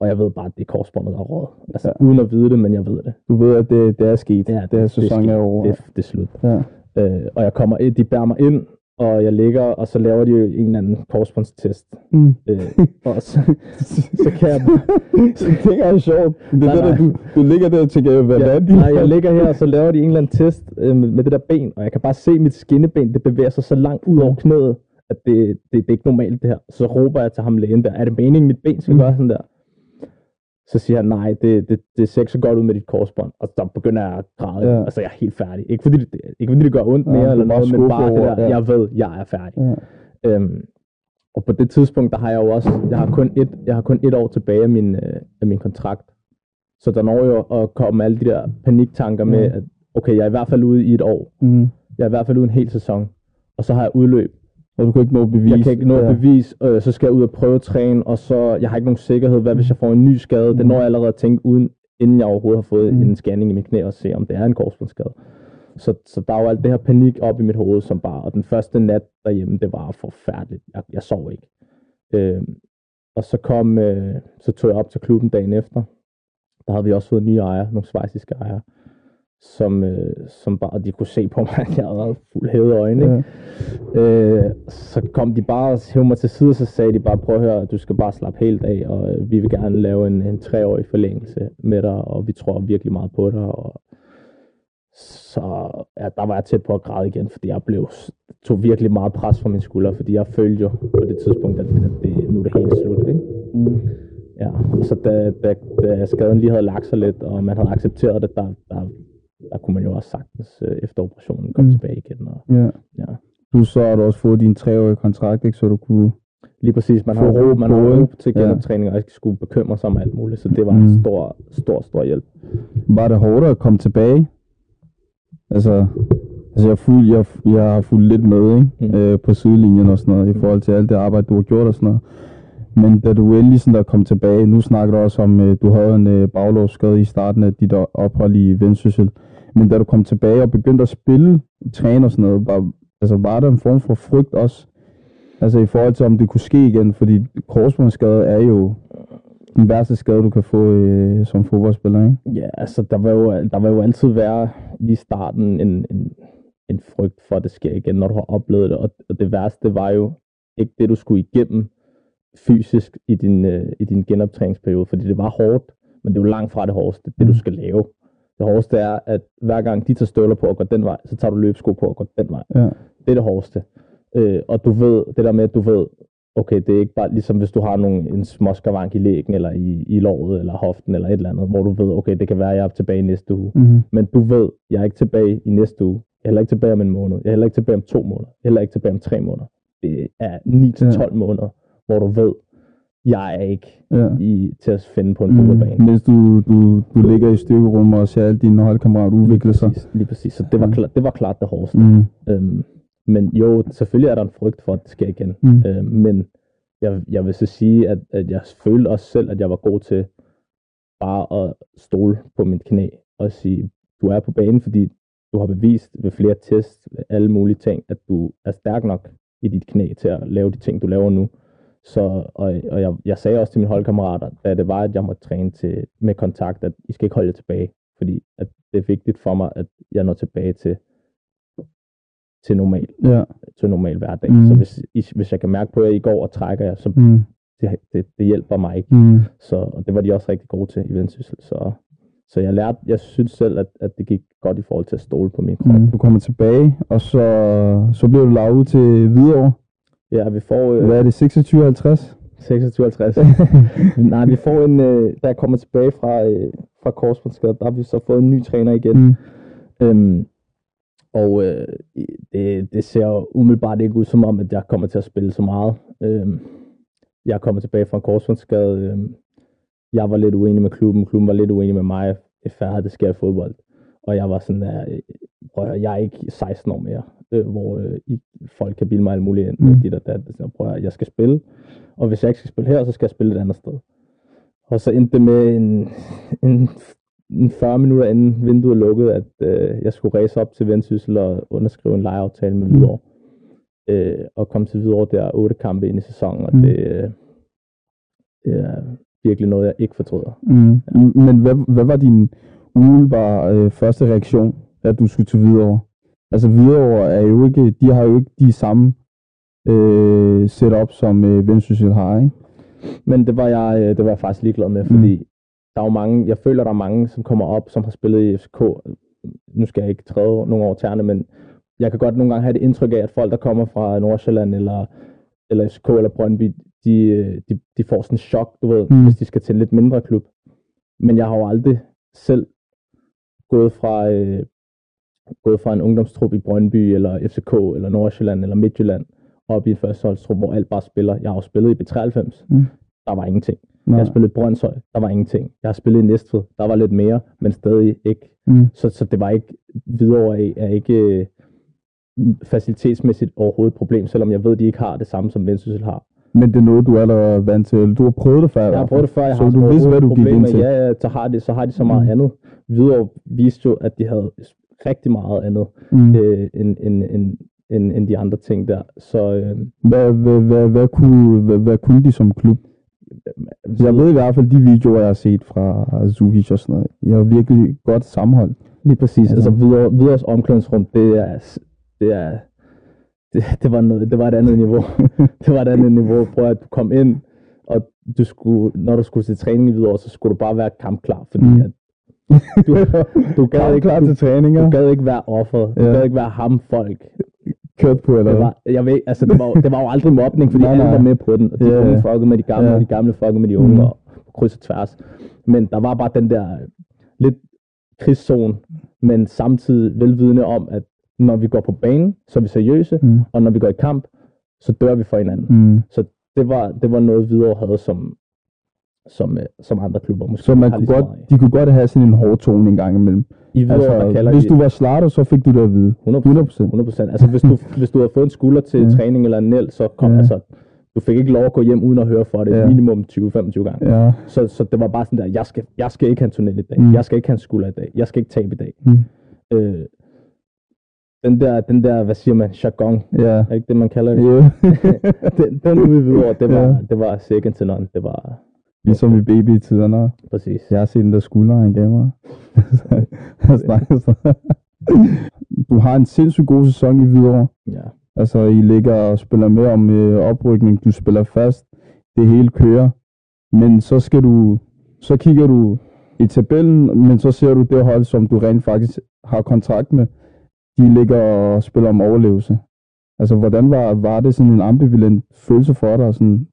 og jeg ved bare, at det er korsbåndet, der er råd. Altså, Ja. uden at vide det, men jeg ved det. Du ved, at det, det er sket. Ja, det, er sæsonen sket. er over. Det, det er slut. Ja. Øh, og jeg kommer ind, de bærer mig ind, og jeg ligger, og så laver de jo en eller anden korsbåndstest. Mm. Øh, og så, *laughs* så kan jeg så det er sjovt. Det er Nej, det, der, du, du ligger der og tænker, hvad Ja, er det? nej, jeg ligger her, og så laver de en eller anden test øh, med, med det der ben, og jeg kan bare se mit skinneben, det bevæger sig så langt ud over knæet, at det, det, det er ikke normalt det her. Så råber jeg til ham lægen der, er det meningen, mit ben skal Mm. gøre sådan der? Så siger han, nej, det, det, det ser ikke så godt ud med dit korsbånd. Og så begynder jeg at græde. Ja. Altså, jeg er helt færdig. Ikke fordi det, ikke fordi det gør ondt mere er eller noget, men bare det over, der, ja. jeg ved, jeg er færdig. Ja. Øhm, og på det tidspunkt, der har jeg jo også, jeg har kun et, jeg har kun et år tilbage af min, øh, af min kontrakt. Så der når jo at komme alle de der paniktanker med, Mm. at okay, jeg er i hvert fald ude i et år. Mm. Jeg er i hvert fald ude en hel sæson. Og så har jeg udløb. Og du kan ikke nå at bevise. Jeg kan ikke nå at bevise, øh, så skal jeg ud og prøve træne, og så, jeg har ikke nogen sikkerhed, hvad hvis jeg får en ny skade. Det Mm. når jeg allerede at tænke, uden, inden jeg overhovedet har fået Mm. en scanning i mit knæ, og se, om det er en korsbåndsskade. Så, så der er jo alt det her panik op i mit hoved, som bare, og den første nat derhjemme, det var forfærdeligt. Jeg, jeg sov ikke. Øh, og så kom, øh, så tog jeg op til klubben dagen efter. Der havde vi også fået nye ejere, nogle svejsiske ejere, som, øh, som bare, de kunne se på mig, *laughs* at jeg havde fuld hævet øjne. Ja. Øh, så kom de bare og hævde mig til side, og så sagde de bare, prøv at høre, du skal bare slappe helt af, og øh, vi vil gerne lave en, en treårig forlængelse med dig, og vi tror virkelig meget på dig. Og så ja, der var jeg tæt på at græde igen, fordi jeg blev, tog virkelig meget pres fra mine skuldre, fordi jeg følte jo på det tidspunkt, at det, det, nu er det helt slut. Ikke? Mm. Ja, så da, da, da skaden lige havde lagt sig lidt, og man havde accepteret det, der, der, der kunne man jo også sagtens øh, efter operationen komme Mm. mm. tilbage igen. Og, Ja. ja. Du så har du også fået din treårige kontrakt, ikke? så du kunne... Lige præcis, man har ro man har ro til Ja. genoptræning, og ikke skulle bekymre sig om alt muligt, så det var Mm. en stor, stor, stor hjælp. Var det hårdt at komme tilbage? Altså, altså jeg, fuld, jeg, jeg har fulgt lidt med ikke? Mm. Mm. Øh, på sidelinjen og sådan noget, i forhold til alt det arbejde, du har gjort og sådan noget. Men da du endelig sådan der kom tilbage, nu snakker du også om, øh, du havde en øh, baglovsskade i starten af dit ophold i Vendsyssel. Men da du kom tilbage og begyndte at spille, træne og sådan noget, var, altså, var der en form for frygt også? Altså i forhold til, om det kunne ske igen, fordi korsbåndsskade er jo den værste skade, du kan få øh, som fodboldspiller, ikke? Ja, altså der vil jo, der vil jo altid være lige i starten en, en, en frygt for, at det sker igen, når du har oplevet det, og, og det værste var jo ikke det, du skulle igennem fysisk i din, øh, i din genoptræningsperiode, fordi det var hårdt, men det er jo langt fra det hårdeste, det du Mm. skal lave. Det hårdeste er, at hver gang de tager støvler på og går den vej, så tager du løbesko på og går den vej. Ja. Det er det hårdeste. Øh, og du ved, det der med, at du ved, okay, det er ikke bare ligesom hvis du har nogle, en småskavank i lægen, eller i, i låret, eller hoften, eller et eller andet, hvor du ved, okay, det kan være, at jeg er tilbage i næste uge. Mm-hmm. Men du ved, jeg er ikke tilbage i næste uge. Jeg er heller ikke tilbage om en måned. Jeg er heller ikke tilbage om to måneder. Jeg er heller ikke tilbage om tre måneder. Det er 9-12 måneder, hvor du ved, jeg er ikke Ja. i, til at finde på en Mm, fodboldbane. mens du, du, du ligger i styrkerummet og ser alle dine holdkammerater udvikle sig. Præcis, lige præcis. Så det var, Ja. klart, det var klart det hårdeste. Mm. Øhm, men jo, selvfølgelig er der en frygt for, at det sker igen. Mm. Øh, men jeg, jeg vil så sige, at, at jeg følte også selv, at jeg var god til bare at stole på mit knæ og sige, du er på banen, fordi du har bevist ved flere tests, ved alle mulige ting, at du er stærk nok i dit knæ til at lave de ting, du laver nu. Så, og, og jeg, jeg sagde også til mine holdkammerater, da det var, at jeg måtte træne til, med kontakt, at I skal ikke holde jer tilbage, fordi at det er vigtigt for mig, at jeg når tilbage til, til normal Ja. til normal hverdag. Mm. Så hvis, I, hvis jeg kan mærke på, at I går og trækker jer, så Mm. det, det, det hjælper mig ikke. Mm. Så, og det var de også rigtig gode til i vendsyssel. Så, så jeg lærte, jeg synes selv, at, at det gik godt i forhold til at stole på min krop. Mm. Du kommer tilbage, og så, så bliver du lavet til Hvidovre. Ja, vi får øh, Hvad er det, 26-50? 26 *laughs* Nej, vi får en, øh, da jeg kommer tilbage fra, øh, fra korsbåndsskade, der har vi så fået en ny træner igen. Mm. Øhm, og øh, det, det ser umiddelbart ikke ud som om, at jeg kommer til at spille så meget. Øhm, jeg er kommet tilbage fra en korsbåndsskade. Øhm, jeg var lidt uenig med klubben. Klubben var lidt uenig med mig. Det er færdigt, det sker i fodbold. Og jeg var sådan der, prøv at jeg er ikke 16 år mere, øh, hvor øh, I, folk kan bilde mig alt muligt ind Mm. dit og dat. Så prøv at jeg skal spille. Og hvis jeg ikke skal spille her, så skal jeg spille et andet sted. Og så endte det med en, en en 40 minutter inden vinduet lukkede, at øh, jeg skulle ræse op til Vendsyssel og underskrive en lejeaftale med Mm. Hvidovre. Øh, og komme til Hvidovre der otte kampe ind i sæsonen, og Mm. det, øh, det er virkelig noget, jeg ikke fortryder. Mm. Men hvad, hvad var din umiddelbare øh, første reaktion, da du skulle til Hvidovre? Altså Hvidovre er jo ikke, de har jo ikke de samme øh, setup, som øh, Vendsyssel har, ikke? Men det var jeg, øh, det var jeg faktisk ligeglad med, fordi mm. der er jo mange, jeg føler, der er mange, som kommer op, som har spillet i FCK. Nu skal jeg ikke træde nogen over tæerne, men jeg kan godt nogle gange have det indtryk af, at folk, der kommer fra Nordsjælland eller, eller FCK eller Brøndby, de, øh, de, de får sådan en chok, du ved, mm. hvis de skal til en lidt mindre klub. Men jeg har jo aldrig selv gået fra, øh, gået fra en ungdomstrup i Brøndby, eller FCK, eller Nordsjælland, eller Midtjylland, op i en førsteholdstrup, hvor alt bare spiller. Jeg har jo spillet i B93, Mm. der var ingenting. Nej. Jeg har spillet i Brøndshøj, der var ingenting. Jeg har spillet i Næstved, der var lidt mere, men stadig ikke. Mm. Så, så det var ikke, videre af, er ikke øh, facilitetsmæssigt overhovedet et problem, selvom jeg ved, at de ikke har det samme, som Vendsyssel har. Men det er noget, du er allerede vant til, du har prøvet det før. Jeg har prøvet det før, jeg Så har du vidste, hvad du gik ind til? Ja, ja, så har de, så har de så meget Mm. andet. Videre viste jo, at de havde rigtig meget andet, Mm. øh, end, end, end, end, end de andre ting der. Så øh, Hvad, hvad, hvad, hvad, kunne, hvad, hvad kunne de som klub? Jeg ved i hvert fald, de videoer, jeg har set fra Zukic og sådan noget, jeg har virkelig godt sammenhold. Lige præcis. Altså- Altså, videre, videres omklædningsrum, det er, det er, det, det, var noget, det var et andet niveau. *laughs* det var et andet niveau. Prøv at du kom ind, og du skulle, når du skulle til træning i videre, så skulle du bare være kampklar, fordi Mm. at du, du gad ikke, klar til træninger. du gad ikke være offeret. Du Ja. gad ikke være ham folk. Kørt på, eller Det var, jeg ved, altså, det, var, jo- det var jo aldrig mobning, fordi Nej, alle nej. var med på den. Og de ja. unge fuckede med de gamle, Ja. og de gamle fuckede med de unge, Mm. og kryds og tværs. Men der var bare den der øh, lidt krigszone, men samtidig velvidende om, at når vi går på banen, så er vi seriøse, Mm. og når vi går i kamp, så dør vi for hinanden. Mm. Så det var, det var noget, videre havde, som, som, øh, som andre klubber måske Så man kunne lige så godt, meget de kunne godt have sådan en hård tone en gang imellem. I der Altså, kalder hvis de, du var slatter, så fik du det at vide. 100%. 100%. Altså, hvis du, *laughs* hvis du havde fået en skulder til Ja. træning eller en næld, så kom Ja. altså, du fik ikke lov at gå hjem uden at høre for det Ja. minimum 20-25 gange. Ja. Så, så det var bare sådan der, jeg skal, jeg skal ikke have en tunnel i dag. Mm. Jeg skal ikke have en skulder i dag. Jeg skal ikke tabe i dag. Mm. Øh, den der, den der, hvad siger man, jargon, Ja. er ikke det, man kalder det? Jo. *laughs* den, den ude det var, Ja. det var second to none. Det var ligesom i baby-tiderne. præcis. Jeg har set den der skulder, han gav mig. *laughs* Du har en sindssygt god sæson i Hvidovre. Ja. Altså, I ligger og spiller med om øh, oprykning. Du spiller fast. Det hele kører. Men så skal du... Så kigger du i tabellen, men så ser du det hold, som du rent faktisk har kontrakt med. De ligger og spiller om overlevelse. Altså, hvordan var, var det sådan en ambivalent følelse for dig? Sådan,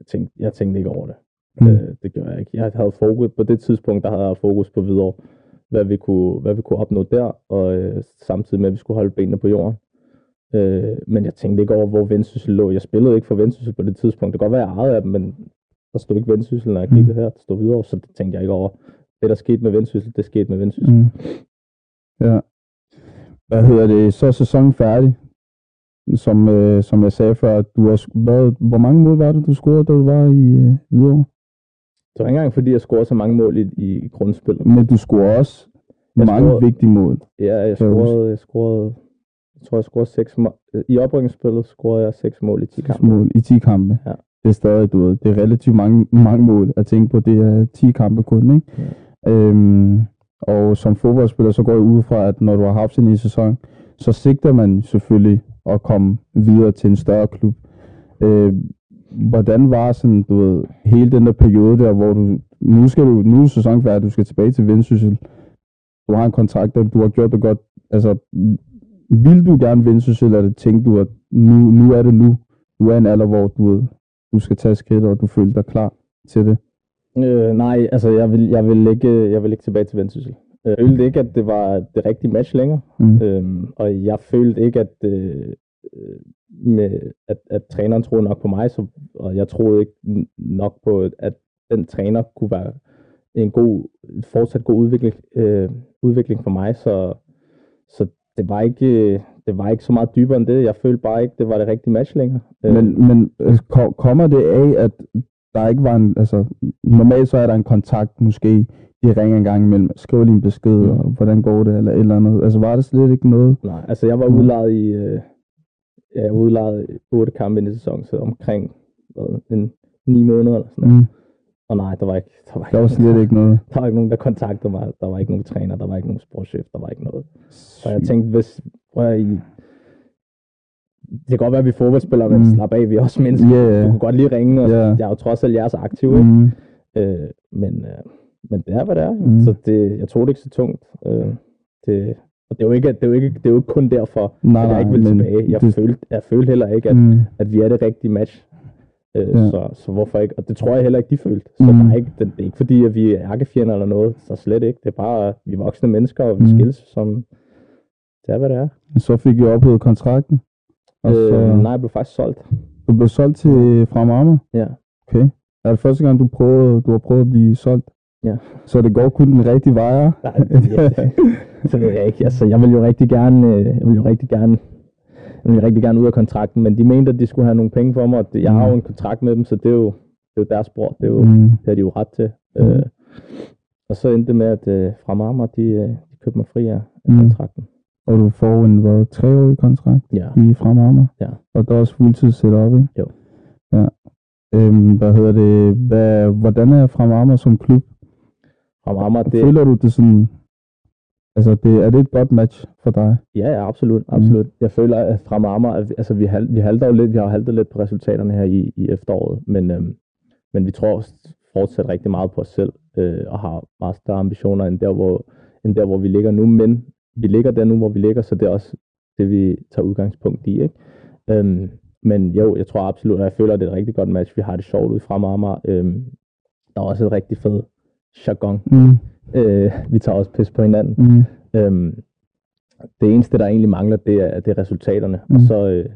Jeg tænkte, jeg tænkte ikke over det. Mm. Mm. Øh, det gjorde jeg ikke. Jeg havde fokus, på det tidspunkt, der havde jeg fokus på videre, hvad vi kunne, hvad vi kunne opnå der, og øh, samtidig med, at vi skulle holde benene på jorden. Øh, men jeg tænkte ikke over, hvor Vendsyssel lå. Jeg spillede ikke for Vendsyssel på det tidspunkt. Det kan godt være, jeg ejede af dem, men der stod ikke Vendsyssel, når jeg Mm. kiggede her. Der stod videre, så det tænkte jeg ikke over. Det, der skete med Vendsyssel, det skete med Vendsyssel. Mm. Ja. Hvad hedder det? Så er sæsonen færdig. Som, øh, som jeg sagde før, du har, hvad, hvor mange mål var det, du scorede, da du var i øh, Hvidovre? Det var ikke engang, fordi jeg scorede så mange mål i, i grundspillet. Men du scorede også Jeg mange scorede- vigtige mål. Ja, jeg scorede, jeg scorede, jeg tror, jeg scorede seks mål. I oprykningsspillet scorede jeg seks mål i 10 kampe. Mål i 10 kampe. Ja. Det er stadig, du ved, det er relativt mange, mange mål at tænke på. Det er 10 kampe kun, ikke? Øhm, og som fodboldspiller, så går jeg ud fra, at når du har haft en sæson, så sigter man selvfølgelig at komme videre til en større klub. Øh, hvordan var sådan, du ved, hele den der periode der, hvor du, nu skal du, nu er sæsonen færdig, du skal tilbage til Vendsyssel. Du har en kontrakt, der du har gjort det godt. Altså, vil du gerne Vendsyssel, eller det tænkte du, at nu, nu er det nu? Du er en alder, hvor du, ved, du skal tage skridt, og du føler dig klar til det. Øh, nej, altså jeg vil, jeg, vil ikke, jeg vil ikke tilbage til Vendsyssel. Jeg følte ikke, at det var det rigtige match længere. Mm. Øhm, og jeg følte ikke, at, øh, øh, med, at, at træneren troede nok på mig, så, og jeg troede ikke nok på, at den træner kunne være en god, fortsat god udvikling, øh, udvikling for mig. Så, så det var ikke det var ikke så meget dybere end det. Jeg følte bare ikke, det var det rigtige match længere. Øh, Men, men øh, ko- kommer det af, at der ikke var en, altså normalt så er der en kontakt måske de ringer en gang imellem, skriver lige en besked, Mm. og hvordan går det, eller et eller andet. Altså var det slet ikke noget? Nej, altså jeg var Mm. udlejet i, øh, jeg var udlejet i otte kampe ind i sæsonen, så omkring hvad, en, ni måneder eller sådan noget. Mm. Og nej, der var ikke, der var ikke, Der var slet ikke noget. *laughs* der var ikke nogen, der kontaktede mig. Der var ikke nogen træner, der var ikke nogen sportschef, der var ikke noget. Så jeg tænkte, hvis, prøv at, I, det kan godt være, at vi er fodboldspillere, men Mm. slap af, vi er også mennesker. Ja. Du kunne godt lige ringe, og Ja. jeg er jo trods alt jeres aktiv, ikke? Mm. Øh, men, øh, men det er, hvad det er. Mm. Så det, jeg tog det ikke så tungt. Øh, det, og det er, jo ikke, det, er jo ikke, det er jo ikke kun derfor, Nej, at jeg ikke vil tilbage. Jeg, det- følte, jeg følte heller ikke, at, Mm. at vi er det rigtige match. Øh, Ja. så, så hvorfor ikke? Og det tror jeg heller ikke, de følte. Så Mm. der er ikke, det, det er ikke fordi, at vi er ærkefjender eller noget. Så slet ikke. Det er bare, at vi er voksne mennesker, og vi Mm. skilles som... Det er, hvad det er. Så fik jeg ophævet kontrakten. Og så Øh, nej, jeg blev faktisk solgt. du blev solgt til Frem Amager. Ja. Okay. Er det første gang, du, prøvede, du har prøvet at blive solgt? Ja. Så det går kun den rigtige vej? Nej, det, det ved jeg ikke. Altså, jeg vil jo rigtig gerne, øh, jeg vil jo rigtig gerne, jeg vil rigtig gerne ud af kontrakten, men de mente, at de skulle have nogle penge for mig, og jeg har jo en kontrakt med dem, så det er jo, det er jo deres bror, det, er jo, Mm. det har de jo ret til. Mm. Øh, og så endte det med, at øh, fra Marmar, de, øh, de købte mig fri af, af Mm. Og du får en hvad, treårig kontrakt Ja. i Frem Amager. Ja. Og der er også fuldtid setup, ikke? Jo. Ja. Øhm, hvad hedder det? Hvad, hvordan er Frem Amager som klub? Fra Marmar, det. Føler du det sådan... Altså, det, er det et godt match for dig? Ja, ja, absolut. absolut. Mm. Jeg føler, at vi- altså vi, hal, vi halter jo lidt, vi har haltet lidt på resultaterne her i, i efteråret, men, øhm, men vi tror fortsat rigtig meget på os selv, øh, og har meget større ambitioner end der, hvor, end der, hvor vi ligger nu, men vi ligger der nu, hvor vi ligger, så det er også det, vi tager udgangspunkt i, ikke? Øhm, men jo, jeg tror absolut, at jeg føler, at det er et rigtig godt match. Vi har det sjovt ud fra Marmar. Øhm, der er også et rigtig fed jargon. Mm. Øh, vi tager også pis på hinanden. Mm. Øhm, det eneste, der egentlig mangler, det er, det er resultaterne. Mm. Og så, øh,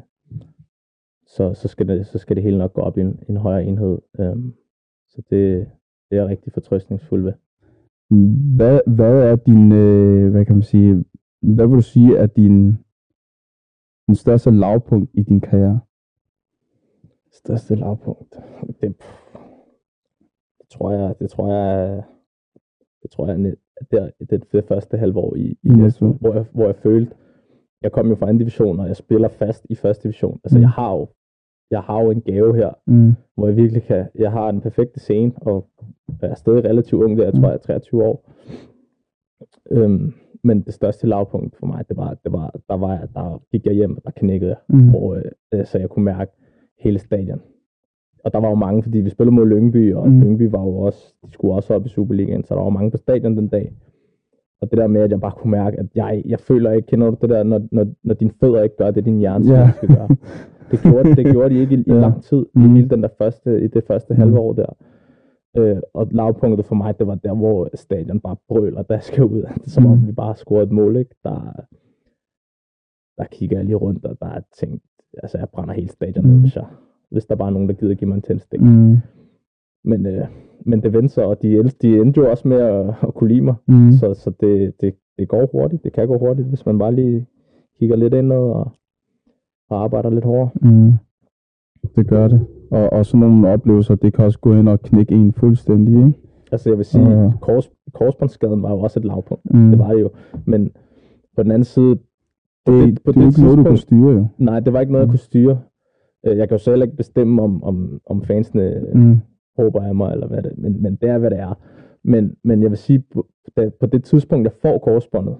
så, så, skal det, så skal det hele nok gå op i en, en højere enhed. Øhm, så det, det er jeg rigtig fortrøstningsfuld ved. Hvad, hvad er din, øh, hvad kan man sige, hvad vil du sige er din, den største lavpunkt i din karriere? Største lavpunkt. Det, det tror jeg, det tror jeg, det tror jeg, net- der, det, det første halve år i, i Næstved. hvor jeg, hvor jeg følte, jeg kom jo fra anden division, og jeg spiller fast i første division. Altså, Mm. jeg har jo, jeg har jo en gave her, Mm. hvor jeg virkelig kan, jeg har den perfekte scene, og jeg er stadig relativt ung der, jeg tror, Mm. jeg er 23 år. Øhm, men det største lavpunkt for mig, det var, det var der, var jeg, der gik jeg hjem, og der knækkede jeg, Mm. hvor, øh, så jeg kunne mærke hele stadion. Og der var jo mange, fordi vi spillede mod Lyngby, og Mm. Lyngby var jo også, de skulle også op i Superligaen, så der var mange på stadion den dag. Og det der med, at jeg bare kunne mærke, at jeg, jeg føler ikke, kender du det der, når, når, når dine fødder ikke gør det, din hjerne yeah. skal gøre. *laughs* Det gjorde, det gjorde de ikke i, i Ja. lang tid, Mm. i hele den der første, i det første Mm. halve år der. Øh, og lavpunktet for mig, det var der, hvor stadion bare brøler, der skal ud. *laughs* Det er som om, Mm. vi bare scorede et mål, ikke? Der, der kigger jeg lige rundt, og der er tænkt, altså jeg brænder hele stadion ned, Mm. hvis, jeg, hvis der bare er nogen, der gider give mig en tændstik. Mm. Men, øh, men det vendte sig, og de, de endte jo også med at, at kunne lide mig. Mm. Så, så det, det, det går hurtigt. Det kan gå hurtigt, hvis man bare lige kigger lidt indad og, og arbejder lidt hårdere. Mm. Det gør det. Og, og sådan nogle oplevelser, det kan også gå ind og knække en fuldstændig, ikke? Altså jeg vil sige, Ja. kors, korsbåndsskaden var jo også et lavpunkt. Mm. Det var det jo. Men på den anden side, på det, det, på det er det ikke noget, du tidspunkt, styre, jo. nej, det var ikke noget, jeg Mm. kunne styre. Øh, Jeg kan jo heller ikke bestemme, om, om, om fansene Mm. håber af mig, eller hvad det men, men det er, hvad det er. Men, men jeg vil sige, på, da, på det tidspunkt, jeg får korsbåndet,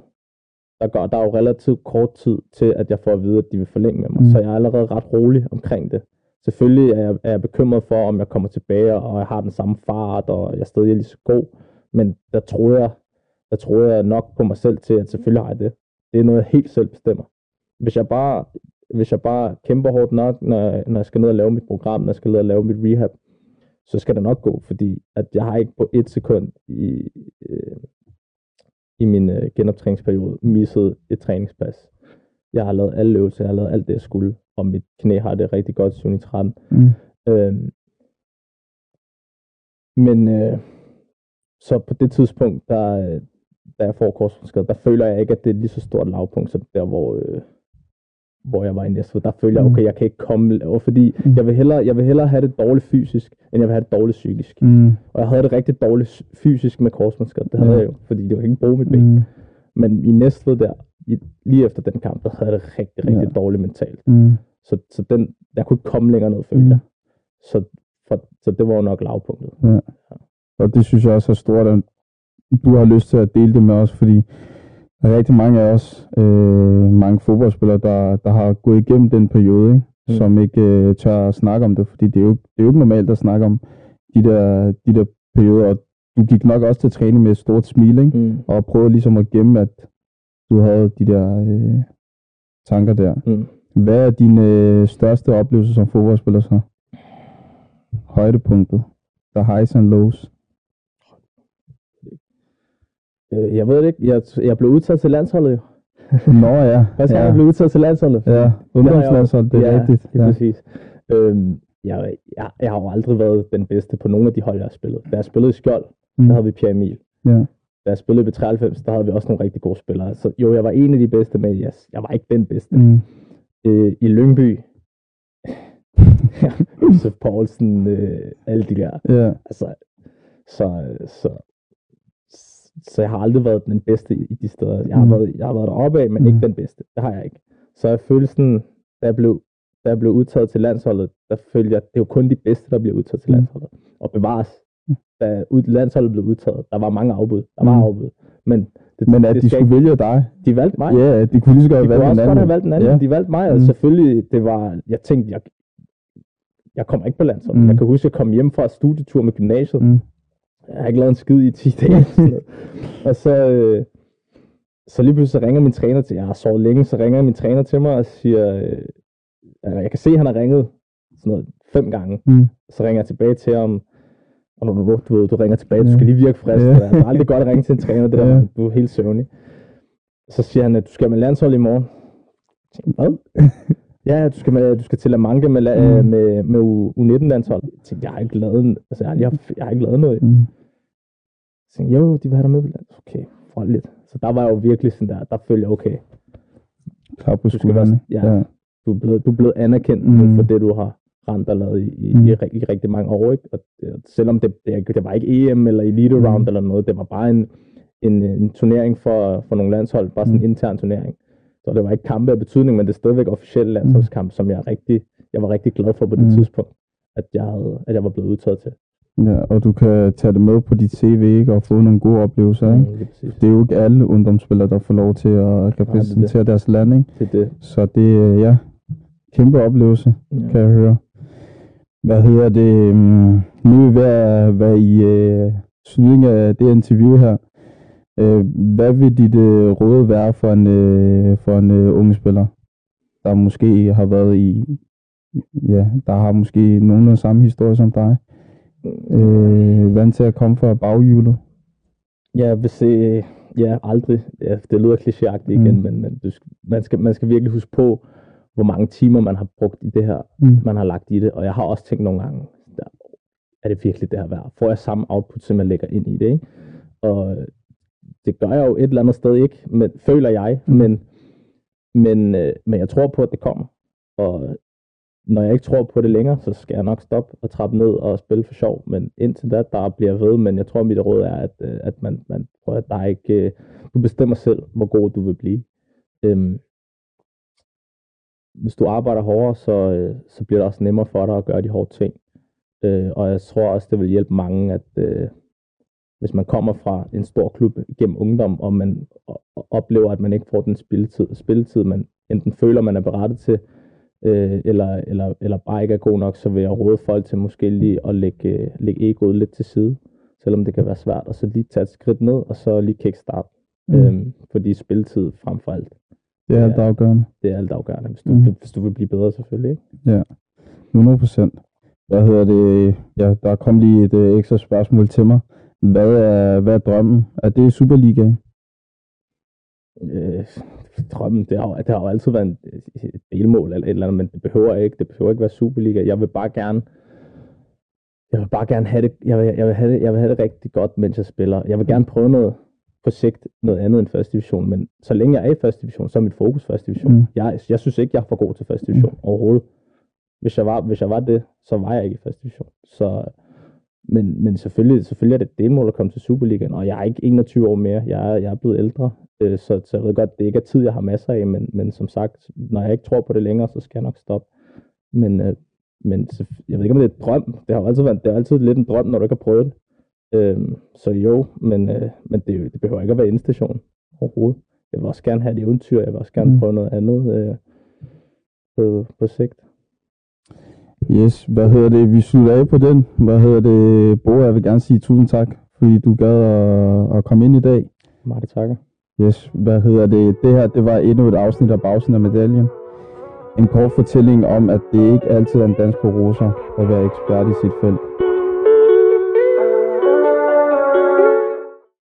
der, går, der er jo relativt kort tid til, at jeg får at vide, at de vil forlænge med mig. Mm. Så jeg er allerede ret rolig omkring det. Selvfølgelig er jeg, er jeg bekymret for, om jeg kommer tilbage, og jeg har den samme fart, og jeg stadig er lige så god. Men der troede jeg, der troede jeg nok på mig selv til, at selvfølgelig har jeg det. Det er noget, jeg helt selv bestemmer. Hvis jeg bare, hvis jeg bare kæmper hårdt nok, når, jeg- når jeg skal ned og lave mit program, når jeg skal ned og lave mit rehab, så skal det nok gå, fordi at jeg har ikke på et sekund i, øh, i min øh, genoptræningsperiode misset et træningspas. Jeg har lavet alle øvelser, jeg har lavet alt det, jeg skulle, og mit knæ har det rigtig godt siden i 13. Mm. Øhm, men øh, så på det tidspunkt, der, øh, da jeg får korsbåndsskade, der føler jeg ikke, at det er lige så stort lavpunkt, som der, hvor, øh, hvor jeg var i Næstved, der følte jeg, Mm. okay, jeg kan ikke komme, og fordi Mm. jeg vil, hellere, jeg vil hellere have det dårligt fysisk, end jeg vil have det dårligt psykisk. Mm. Og jeg havde det rigtig dårligt fysisk med korsbåndsskade, det havde Ja. jeg jo, fordi det var ikke bruge mit ben. Mm. Men i Næstved der, i, lige efter den kamp, der havde jeg det rigtig, rigtig Ja. dårligt mentalt. Mm. Så, så den, jeg kunne ikke komme længere ned, følte Mm. jeg. Så, for, så det var jo nok lavpunktet. Og det synes jeg også er stort, at du har lyst til at dele det med os, fordi der er rigtig mange af os, øh, mange fodboldspillere, der, der har gået igennem den periode, ikke? Mm. som ikke øh, tør at snakke om det, fordi det er, jo, det er jo ikke normalt at snakke om de der, de der perioder, og du gik nok også til træning med et stort smil, ikke? Mm. og prøvede ligesom at gemme, at du havde de der øh, tanker der. Mm. Hvad er din øh, største oplevelse som fodboldspiller så? Højdepunktet. The highs and lows. Øh, jeg ved det ikke, jeg, jeg blev udtaget til landsholdet jo. *laughs* Nå ja. *laughs* Første gang, ja. jeg blev udtaget til landsholdet. Ja, ungdomslandshold, det er ja, rigtigt. Ja, Ja. præcis. Øhm, jeg, jeg, jeg har jo aldrig været den bedste på nogle af de hold, jeg har spillet. Da jeg spillede i Skjold, Mm. der havde vi Pierre Emil. Ja. Da jeg spillede i B93, der havde vi også nogle rigtig gode spillere. Så jo, jeg var en af de bedste, men jeg, jeg var ikke den bedste. Mm. Øh, I Lyngby, *laughs* Josef Poulsen, øh, alle de der. Ja. Altså, så, så, så jeg har aldrig været den bedste i de steder. Jeg har, Mm. været, jeg har været deroppe af, men Mm. ikke den bedste. Det har jeg ikke. Så jeg følte sådan, da jeg blev, da jeg blev udtaget til landsholdet, der følte jeg, at det er jo kun de bedste, der bliver udtaget til Mm. landsholdet. Og bevares, Mm. Da ud, landsholdet blev udtaget, der var mange afbud. Der var Mm. afbud. Men, det, Men at det de skulle vælge dig. de valgte mig. Ja, de kunne lige så godt De have kunne valgt også en godt anden. have valgt en anden, de valgte mig, og Mm. selvfølgelig, det var, jeg tænkte, jeg, jeg kommer ikke på landsholdet. Mm. Jeg kan huske, at jeg kom hjem fra studietur med gymnasiet, Mm. jeg har ikke lavet en skid i 10 dage. *laughs* og så, øh, så lige pludselig så ringer min træner til, jeg har sovet længe, så ringer min træner til mig og siger, øh, jeg kan se, at han har ringet sådan noget fem gange. Mm. Så ringer jeg tilbage til ham, og når du, du, ved, du ringer tilbage, du skal lige virke frisk. Ja. Det er aldrig godt at ringe til en træner, det der, Ja. du er helt søvnig. Så siger han, at du skal med landshold i morgen. Jeg tænkte, Hvad? *laughs* Ja, du skal, med, du skal til La Manga med, Mm. med, med U- U19-landshold. Jeg tænkte, jeg har ikke lavet, altså, jeg har, jeg har, jeg har ikke lavet noget. Mm. Så tænkte, jeg, jo, de vil have dig med på. Okay, for lidt. Så der var jeg jo virkelig sådan der, der følte jeg, okay, Klar på skuldrene. ja. ja. du er blevet, du er blevet anerkendt mm. for det, du har og lavet i, i, Mm. mm. i, i, rigtig mange år. Ikke? Og det, selvom det, det, det var ikke EM eller Elite Mm. Round eller noget, det var bare en, en, en turnering for, for nogle landshold, bare sådan en Mm. intern turnering. Så det var ikke kampe af betydning, men det er stadigvæk officielle landsholdskamp, som jeg, rigtig, jeg var rigtig glad for på det Mm. tidspunkt, at jeg, havde, at jeg var blevet udtaget til. ja. Og du kan tage det med på dit CV, ikke? Og få nogle gode oplevelser, ikke? Mm, præcis. Det er jo ikke alle ungdomsspillere, der får lov til at repræsentere deres land, ikke? Det er det. Så det er, ja, kæmpe oplevelse, Ja. kan jeg høre. Hvad hedder det? øhm, Nu er vi ved at være i øh, slutningen af det interview her. Øh, hvad vil dit øh, råd være for en, øh, for en øh, unge spiller, der måske har været i, ja, der har måske nogenlunde samme historie som dig? Øh, vant til at komme fra baghjulet? Ja, hvis øh, ja, aldrig. Ja, det lyder klichéagtigt igen, Mm. men, men man, skal, man skal virkelig huske på, hvor mange timer man har brugt i det her, Mm. man har lagt i det. Og jeg har også tænkt nogle gange, der, er det virkelig det her værd? Får jeg samme output, som jeg lægger ind i det? Ikke? Og det gør jeg jo et eller andet sted ikke, men, føler jeg, Mm. men, men, øh, men jeg tror på, at det kommer. Og når jeg ikke tror på det længere, så skal jeg nok stoppe og trappe ned og spille for sjov. Men indtil da, der bliver ved. Men jeg tror, mit råd er, at, øh, at man, man prøver, at der er ikke, øh, du bestemmer selv, hvor god du vil blive. Øhm, hvis du arbejder hårdere, så, øh, så bliver det også nemmere for dig at gøre de hårde ting. Øh, og jeg tror også, det vil hjælpe mange, at øh, hvis man kommer fra en stor klub gennem ungdom, og man oplever, at man ikke får den spilletid, spilletid man enten føler, man er berettet til, øh, eller, eller, eller bare ikke er god nok, så vil jeg råde folk til måske lige at lægge, øh, lægge egoet lidt til side, selvom det kan være svært, og så lige tage et skridt ned, og så lige kickstart. Mm. Øhm, fordi spilletid frem for alt, Det er alt ja. afgørende. det er alt afgørende, hvis du, Mm. hvis du vil blive bedre selvfølgelig. Ikke? 100 procent. Hvad hedder det? Ja, der kom lige et øh, ekstra spørgsmål til mig. Hvad er, hvad er drømmen? Er det Superligaen? øh, drømmen, det har, det har jo altid været en, et delmål eller et eller andet, men det behøver ikke, det behøver ikke være Superliga. Jeg vil bare gerne, jeg vil bare gerne have det, jeg vil, jeg vil have det, jeg vil have det rigtig godt, mens jeg spiller. Jeg vil gerne prøve noget, på sigt noget andet end første division, men så længe jeg er i første division, så er mit fokus første division. Mm. Jeg, jeg synes ikke, jeg er for god til første division mm. overhovedet. Hvis jeg, var, hvis jeg var det, så var jeg ikke i første division. Så, men, men selvfølgelig, selvfølgelig er det et delmål at komme til Superligaen, og jeg er ikke 21 år mere. Jeg er, jeg er blevet ældre, øh, så, så jeg ved godt, det ikke er tid, jeg har masser af, men, men som sagt, når jeg ikke tror på det længere, så skal jeg nok stoppe. Men, øh, men jeg ved ikke, om det er et drøm. Det har altid været det er altid lidt en drøm, når du ikke har prøvet det. Øhm, så jo, men, øh, men det, det behøver ikke at være indstation overhovedet. Jeg vil også gerne have et eventyr, jeg vil også gerne Mm. prøve noget andet øh, på, på sigt. Yes, hvad hedder det? Vi slutter af på den. Hvad hedder det? Bo, jeg vil gerne sige tusind tak, fordi du gad at, at komme ind i dag. Meget takker. Yes, hvad hedder det? Det her, det var endnu et afsnit af Bagsiden af medaljen. En kort fortælling om, at det ikke altid er en dans på roser at være ekspert i sit felt.